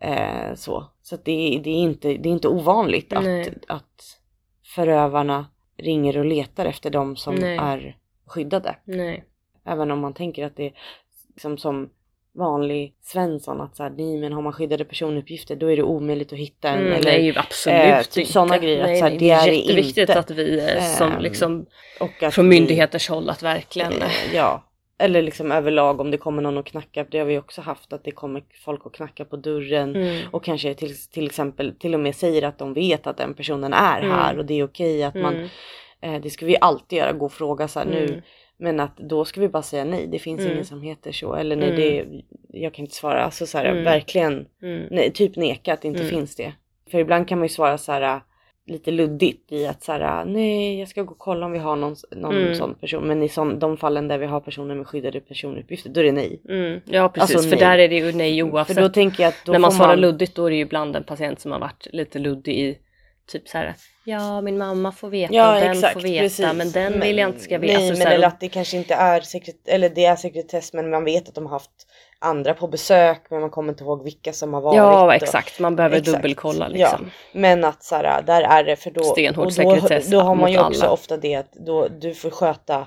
S2: eh, så så det, är- det, är inte, det är inte ovanligt att,
S1: Nej.
S2: att förövarna ringer och letar efter de som är skyddade. Även om man tänker att det liksom som vanlig Svensson att så här, nej men har man skyddade personuppgifter då är det omöjligt att hitta en.
S1: Mm,
S2: eller,
S1: nej absolut
S2: eh, typ sådana grejer, att
S1: Nej,
S2: så här,
S1: nej,
S2: det är
S1: jätteviktigt
S2: inte.
S1: att vi eh, som
S2: Ehm,
S1: liksom
S2: och att
S1: från
S2: vi-
S1: myndigheters håll att verkligen
S2: Eh, Ja. Eller liksom överlag om det kommer någon och knackar. Det har vi också haft att det kommer folk och knackar på dörren.
S1: mm,
S2: Och kanske till, till exempel till och med säger att de vet att den personen är
S1: Mm.
S2: här och det är okej att man,
S1: mm,
S2: eh, det ska vi alltid göra, gå och fråga så här nu.
S1: Mm,
S2: Men att då ska vi bara säga nej, det finns
S1: Mm.
S2: ingen som heter så. Eller nej,
S1: Mm.
S2: det, jag kan inte svara. Alltså så här,
S1: Mm.
S2: verkligen,
S1: mm,
S2: nej, typ neka att det inte
S1: Mm.
S2: finns det. För ibland kan man ju svara så här lite luddigt i att så här, nej jag ska gå och kolla om vi har någon, någon
S1: Mm.
S2: sån person. Men i sån, de fallen där vi har personer med skyddade personuppgifter, då är det nej.
S1: mm. Ja precis,
S2: Alltså,
S1: för
S2: nej.
S1: där är det ju nej oavsett.
S2: För då tänker jag att då
S1: När man svarar
S2: man...
S1: luddigt då är det ju ibland en patient som har varit lite luddig i typ så här. Ja min mamma får veta
S2: Ja
S1: och den
S2: exakt,
S1: får veta
S2: precis.
S1: men den vill jag inte ska veta.
S2: Nej
S1: Alltså, så
S2: men eller att det kanske inte är sekret eller det är sekretess men man vet att de har haft andra på besök men man kommer inte ihåg vilka som har varit.
S1: Ja
S2: och-
S1: exakt, man behöver
S2: Exakt.
S1: dubbelkolla liksom.
S2: Men att så här, där är det för då,
S1: Stenhård
S2: och då,
S1: sekretess
S2: då har man ju också
S1: alla.
S2: ofta det att då, du får sköta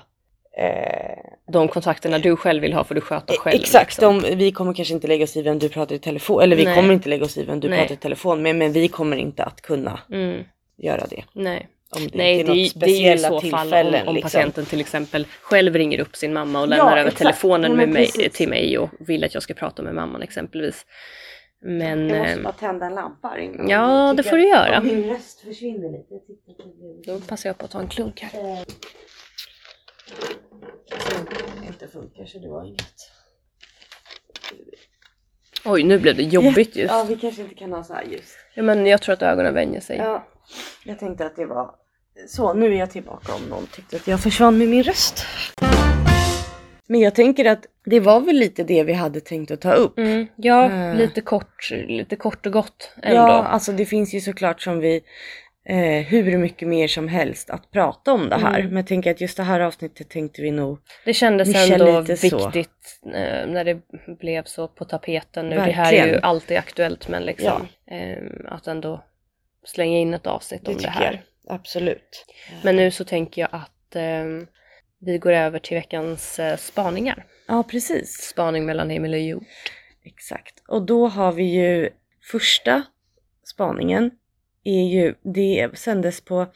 S2: eh,
S1: De kontakterna du själv vill ha får du sköta själv.
S2: Exakt,
S1: liksom.
S2: de, vi kommer kanske inte lägga oss i vem du pratar i telefon, eller vi
S1: Nej.
S2: kommer inte lägga oss i vem du
S1: Nej.
S2: pratar i telefon med, men vi kommer inte att kunna
S1: Mm,
S2: göra det.
S1: nej.
S2: Om det
S1: Nej, det,
S2: är
S1: är-
S2: något
S1: det är ju i
S2: speciella
S1: så fall
S2: tillfällen.
S1: om, om
S2: liksom.
S1: patienten till exempel själv ringer upp sin mamma och lämnar över
S2: exakt.
S1: telefonen
S2: Ja,
S1: med mig, till mig och vill att jag ska prata med mamman exempelvis. Men
S2: Jag måste
S1: eh,
S2: bara tända en lampa.
S1: Ja, det får du göra.
S2: Om min röst försvinner lite. Det
S1: då passar jag på att ta en klunk här.
S2: Eh, inte funkar så det var inget.
S1: Oj, nu blev det jobbigt just.
S2: Ja, vi kanske inte kan ha så här ljus.
S1: Ja, men jag tror att ögonen vänjer sig.
S2: Ja, jag tänkte att det var så. Nu är jag tillbaka om någon tyckte att jag försvann med min röst. Men jag tänker att det var väl lite det vi hade tänkt att ta upp.
S1: Mm, ja,
S2: Eh.
S1: lite kort, lite kort och gott ändå.
S2: Ja, alltså det finns ju såklart som vi eh, hur mycket mer som helst att prata om det här.
S1: Mm.
S2: Men jag tänker att just det här avsnittet tänkte vi nog
S1: Det kändes ändå
S2: lite så.
S1: viktigt eh, när det blev så på tapeten nu. Det här är
S2: Verkligen.
S1: ju alltid aktuellt men liksom eh, att ändå slänga in ett avsnitt
S2: det
S1: om det här.
S2: jag. Absolut.
S1: Men nu så tänker jag att eh, vi går över till veckans eh, spaningar.
S2: Ja, precis.
S1: Spaning mellan himmel och jord.
S2: Exakt. Och då har vi ju första spaningen är ju, det sändes på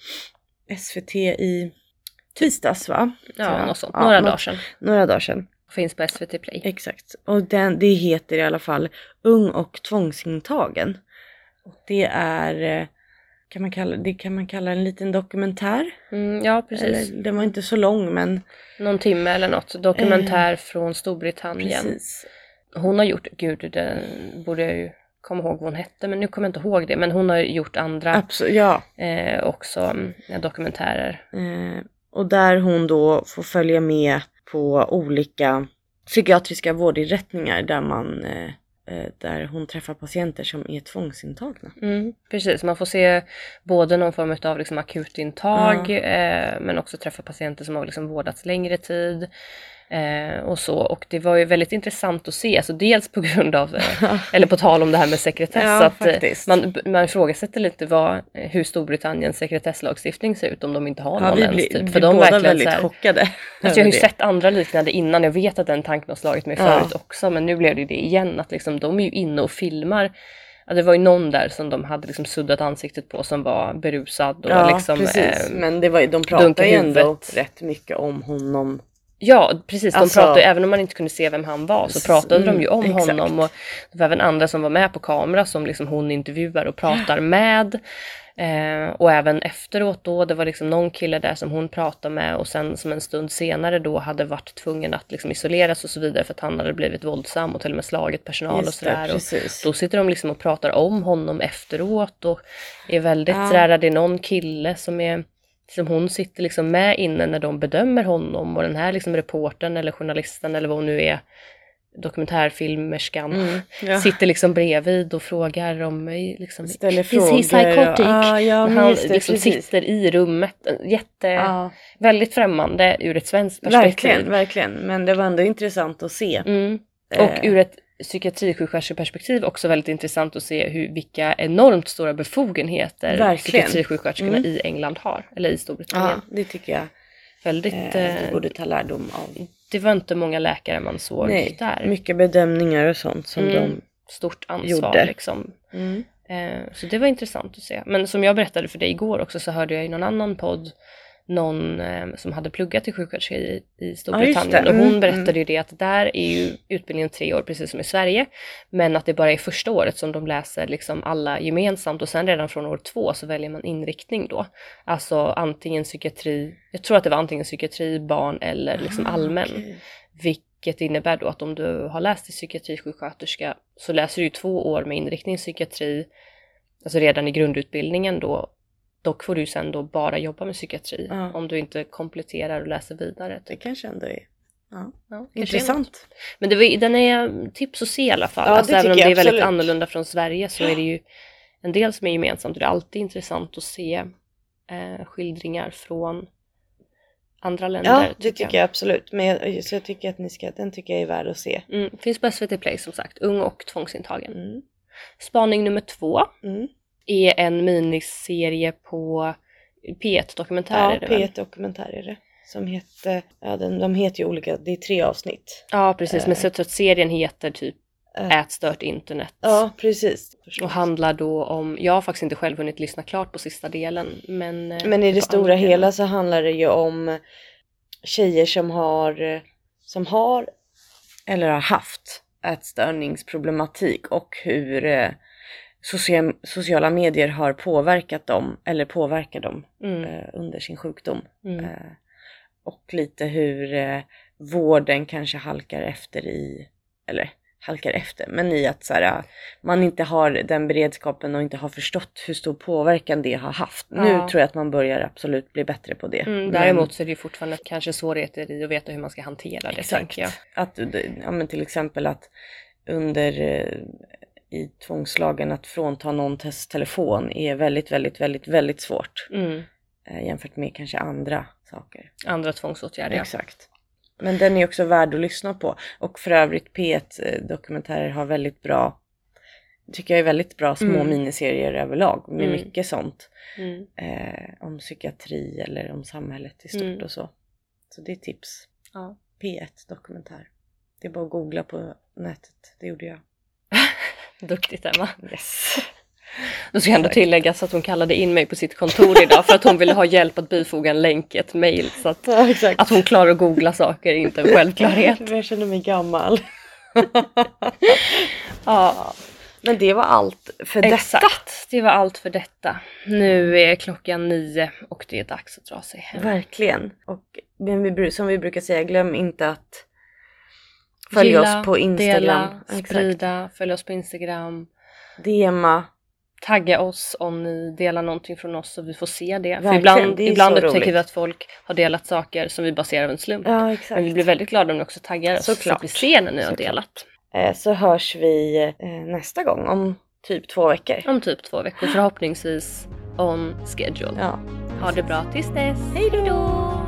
S2: SVT i tisdags va?
S1: Ja, något sånt.
S2: Ja,
S1: Några
S2: något-
S1: dagar sedan.
S2: Några dagar sedan.
S1: Finns på SVT Play.
S2: Exakt. Och den, det heter i alla fall Ung och tvångsintagen. Och det är, eh, kan man kalla, det kan man kalla en liten dokumentär.
S1: Mm, ja, precis.
S2: Eller, den var inte så lång men
S1: Någon timme eller något. Dokumentär från Storbritannien.
S2: precis.
S1: Hon har gjort, gud det borde jag ju komma ihåg vad hon hette men nu kommer jag inte ihåg det. Men hon har gjort andra
S2: Absolut, ja.
S1: eh, också mm, dokumentärer.
S2: Eh, och där hon då får följa med på olika psykiatriska vårdinrättningar där man eh, eh, där hon träffar patienter som är tvångsintagna.
S1: Mm, precis, man får se både någon form av liksom akutintag eh, men också träffa patienter som har liksom vårdats längre tid. Eh, och så. Och det var ju väldigt intressant att se, alltså dels på grund av, eh, eller på tal om det här med sekretess,
S2: Ja,
S1: att eh,
S2: faktiskt.
S1: man, man ifrågasätter lite vad, hur Storbritanniens sekretesslagstiftning ser ut om de inte har någon
S2: Ja, vi
S1: ens.
S2: blir,
S1: Typ. För de
S2: båda
S1: verkligen
S2: väldigt
S1: här,
S2: chockade.
S1: Alltså jag har ju sett andra liknande innan, jag vet att den tanken har slagit mig
S2: Ja.
S1: förut också, men nu blev det ju det igen, att liksom de är ju inne och filmar. Ja, det var ju någon där som de hade liksom suddat ansiktet på som var berusad och
S2: Ja,
S1: liksom
S2: precis.
S1: eh,
S2: Men det var, de pratar ju ändå rätt mycket om honom
S1: Ja precis, de
S2: Alltså-
S1: pratade, även om man inte kunde se vem han var så pratade de
S2: mm,
S1: ju om
S2: exakt.
S1: honom och det var även andra som var med på kamera som liksom hon intervjuar och pratar med. Eh, och även efteråt då, det var liksom någon kille där som hon pratade med och sen som en stund senare då hade varit tvungen att liksom isoleras och så vidare för att han hade blivit våldsam och till och med slagit personal och
S2: Just det,
S1: sådär. Och då sitter de liksom och pratar om honom efteråt och är väldigt
S2: Ja.
S1: sådär, det är någon kille som är som hon sitter liksom med inne när de bedömer honom och den här liksom reportern eller journalisten eller vad hon nu är, dokumentärfilmerskan,
S2: Mm, ja.
S1: sitter liksom bredvid och frågar om eh, liksom,
S2: Ställer
S1: Is he
S2: frågor.
S1: psychotic?
S2: Ah, ja,
S1: Men
S2: men
S1: han
S2: det,
S1: liksom sitter i rummet, jätte,
S2: Ja,
S1: väldigt främmande ur ett svenskt perspektiv.
S2: verkligen, verkligen. Men det var ändå intressant att se.
S1: Mm. Och
S2: Eh,
S1: ur ett psykiatrisjuksköterskeperspektiv också väldigt intressant att se hur, vilka enormt stora befogenheter
S2: Verkligen.
S1: psykiatrisjuksköterskorna
S2: Mm.
S1: i England har, eller i Storbritannien.
S2: Ja, det tycker jag
S1: Väldigt,
S2: eh,
S1: eh,
S2: vi borde ta lärdom av.
S1: det var inte många läkare man såg
S2: Nej,
S1: där.
S2: mycket bedömningar och sånt som
S1: Mm. Stort ansvar
S2: gjorde.
S1: liksom.
S2: de... Mm.
S1: Eh, så det var intressant att se. Men som jag berättade för dig igår också så hörde jag i någon annan podd någon eh, som hade pluggat till sjuksköterska i, i Storbritannien
S2: det.
S1: och hon
S2: Mm,
S1: berättade ju det att där är ju utbildningen tre år precis som i Sverige men att det bara är första året som de läser liksom alla gemensamt och sen redan från år två så väljer man inriktning då. Alltså antingen psykiatri, jag tror att det var antingen psykiatri, barn eller liksom
S2: Ah,
S1: allmän.
S2: okej.
S1: Vilket innebär då att om du har läst till psykiatrisjuksköterska så läser du ju två år med inriktning psykiatri, alltså redan i grundutbildningen då. Dock får du sen då bara jobba med psykiatri
S2: Ja.
S1: om du inte kompletterar och läser vidare.
S2: Det kanske ändå är ja.
S1: Ja, kanske är
S2: intressant.
S1: Men det var, den är tips att se i alla fall.
S2: Ja,
S1: alltså, även om det är
S2: jag
S1: väldigt
S2: absolut.
S1: annorlunda från Sverige så är det ju en del som är gemensamt och det är alltid intressant att se eh, skildringar från andra länder.
S2: Ja, det tycker jag absolut. Men jag, så jag tycker att ni ska, den tycker jag är värd att se.
S1: Mm, finns på SVT Play som sagt, Ung och tvångsintagen.
S2: Mm.
S1: Spaning nummer två
S2: Mm.
S1: Är en miniserie på P1 Dokumentär.
S2: Ja,
S1: är det väl?
S2: P1 Dokumentär är det. Som heter, ja den, de heter ju olika, det är tre avsnitt.
S1: Ja, precis. Men
S2: Eh.
S1: så serien heter typ
S2: Eh,
S1: Ätstört internet.
S2: Ja, precis.
S1: Och handlar då om, jag har faktiskt inte själv hunnit lyssna klart på sista delen. Men, eh,
S2: Men i det stora
S1: delen.
S2: hela så handlar det ju om tjejer som har, som har eller har haft ätstörningsproblematik och hur sociala medier har påverkat dem eller påverkar dem
S1: Mm,
S2: eh, under sin sjukdom.
S1: mm,
S2: Eh, och lite hur eh, vården kanske halkar efter i, eller halkar efter, men i att så här, eh, man inte har den beredskapen och inte har förstått hur stor påverkan det har haft. Nu
S1: Ja.
S2: tror jag att man börjar absolut bli bättre på det.
S1: mm,
S2: Men-
S1: däremot så är det ju fortfarande kanske svårigheter i att veta hur man ska hantera det.
S2: Exakt. Att, ja, men till exempel att under eh, i tvångslagen att frånta någon test telefon är väldigt, väldigt, väldigt, väldigt svårt
S1: Mm,
S2: eh, jämfört med kanske andra saker.
S1: andra tvångsåtgärder.
S2: Exakt. Men den är också värd att lyssna på. Och för övrigt P1 eh, dokumentärer har väldigt bra, tycker jag är väldigt bra små
S1: Mm.
S2: miniserier överlag med
S1: Mm.
S2: mycket sånt.
S1: Mm.
S2: Eh, om psykiatri eller om samhället i stort
S1: Mm.
S2: och så. Så det är tips.
S1: Ja.
S2: P1 dokumentär. Det är bara att googla på nätet, det gjorde jag.
S1: Duktigt Emma.
S2: Yes.
S1: Då ska jag ändå tilläggas att hon kallade in mig på sitt kontor idag för att hon ville ha hjälp att bifoga en länk i ett mail. Så att,
S2: Ja
S1: att hon klarar att googla saker är inte en självklarhet.
S2: Jag känner mig gammal.
S1: Ja,
S2: Men det var allt för detta.
S1: exakt. Det var allt för detta. Nu är klockan nio och det är dags att dra sig hem.
S2: Verkligen. Och som vi brukar säga, glöm inte att följa
S1: Gilla,
S2: oss på Instagram.
S1: Dela,
S2: Exakt.
S1: sprida, följ oss på Instagram.
S2: DMa.
S1: Tagga oss om ni delar någonting från oss så vi får se det. För
S2: Verkligen,
S1: ibland,
S2: det
S1: ibland
S2: så
S1: upptäcker
S2: roligt.
S1: vi att folk har delat saker som vi bara ser av en slump.
S2: Ja exakt.
S1: Men vi blir väldigt glada om ni också taggar oss så
S2: Såklart.
S1: att vi ser när ni har
S2: Såklart.
S1: delat.
S2: Eh, Så hörs vi eh, nästa gång om typ två veckor.
S1: Om typ två veckor förhoppningsvis on schedule.
S2: Ja.
S1: Ha det bra tills dess.
S2: Hej då!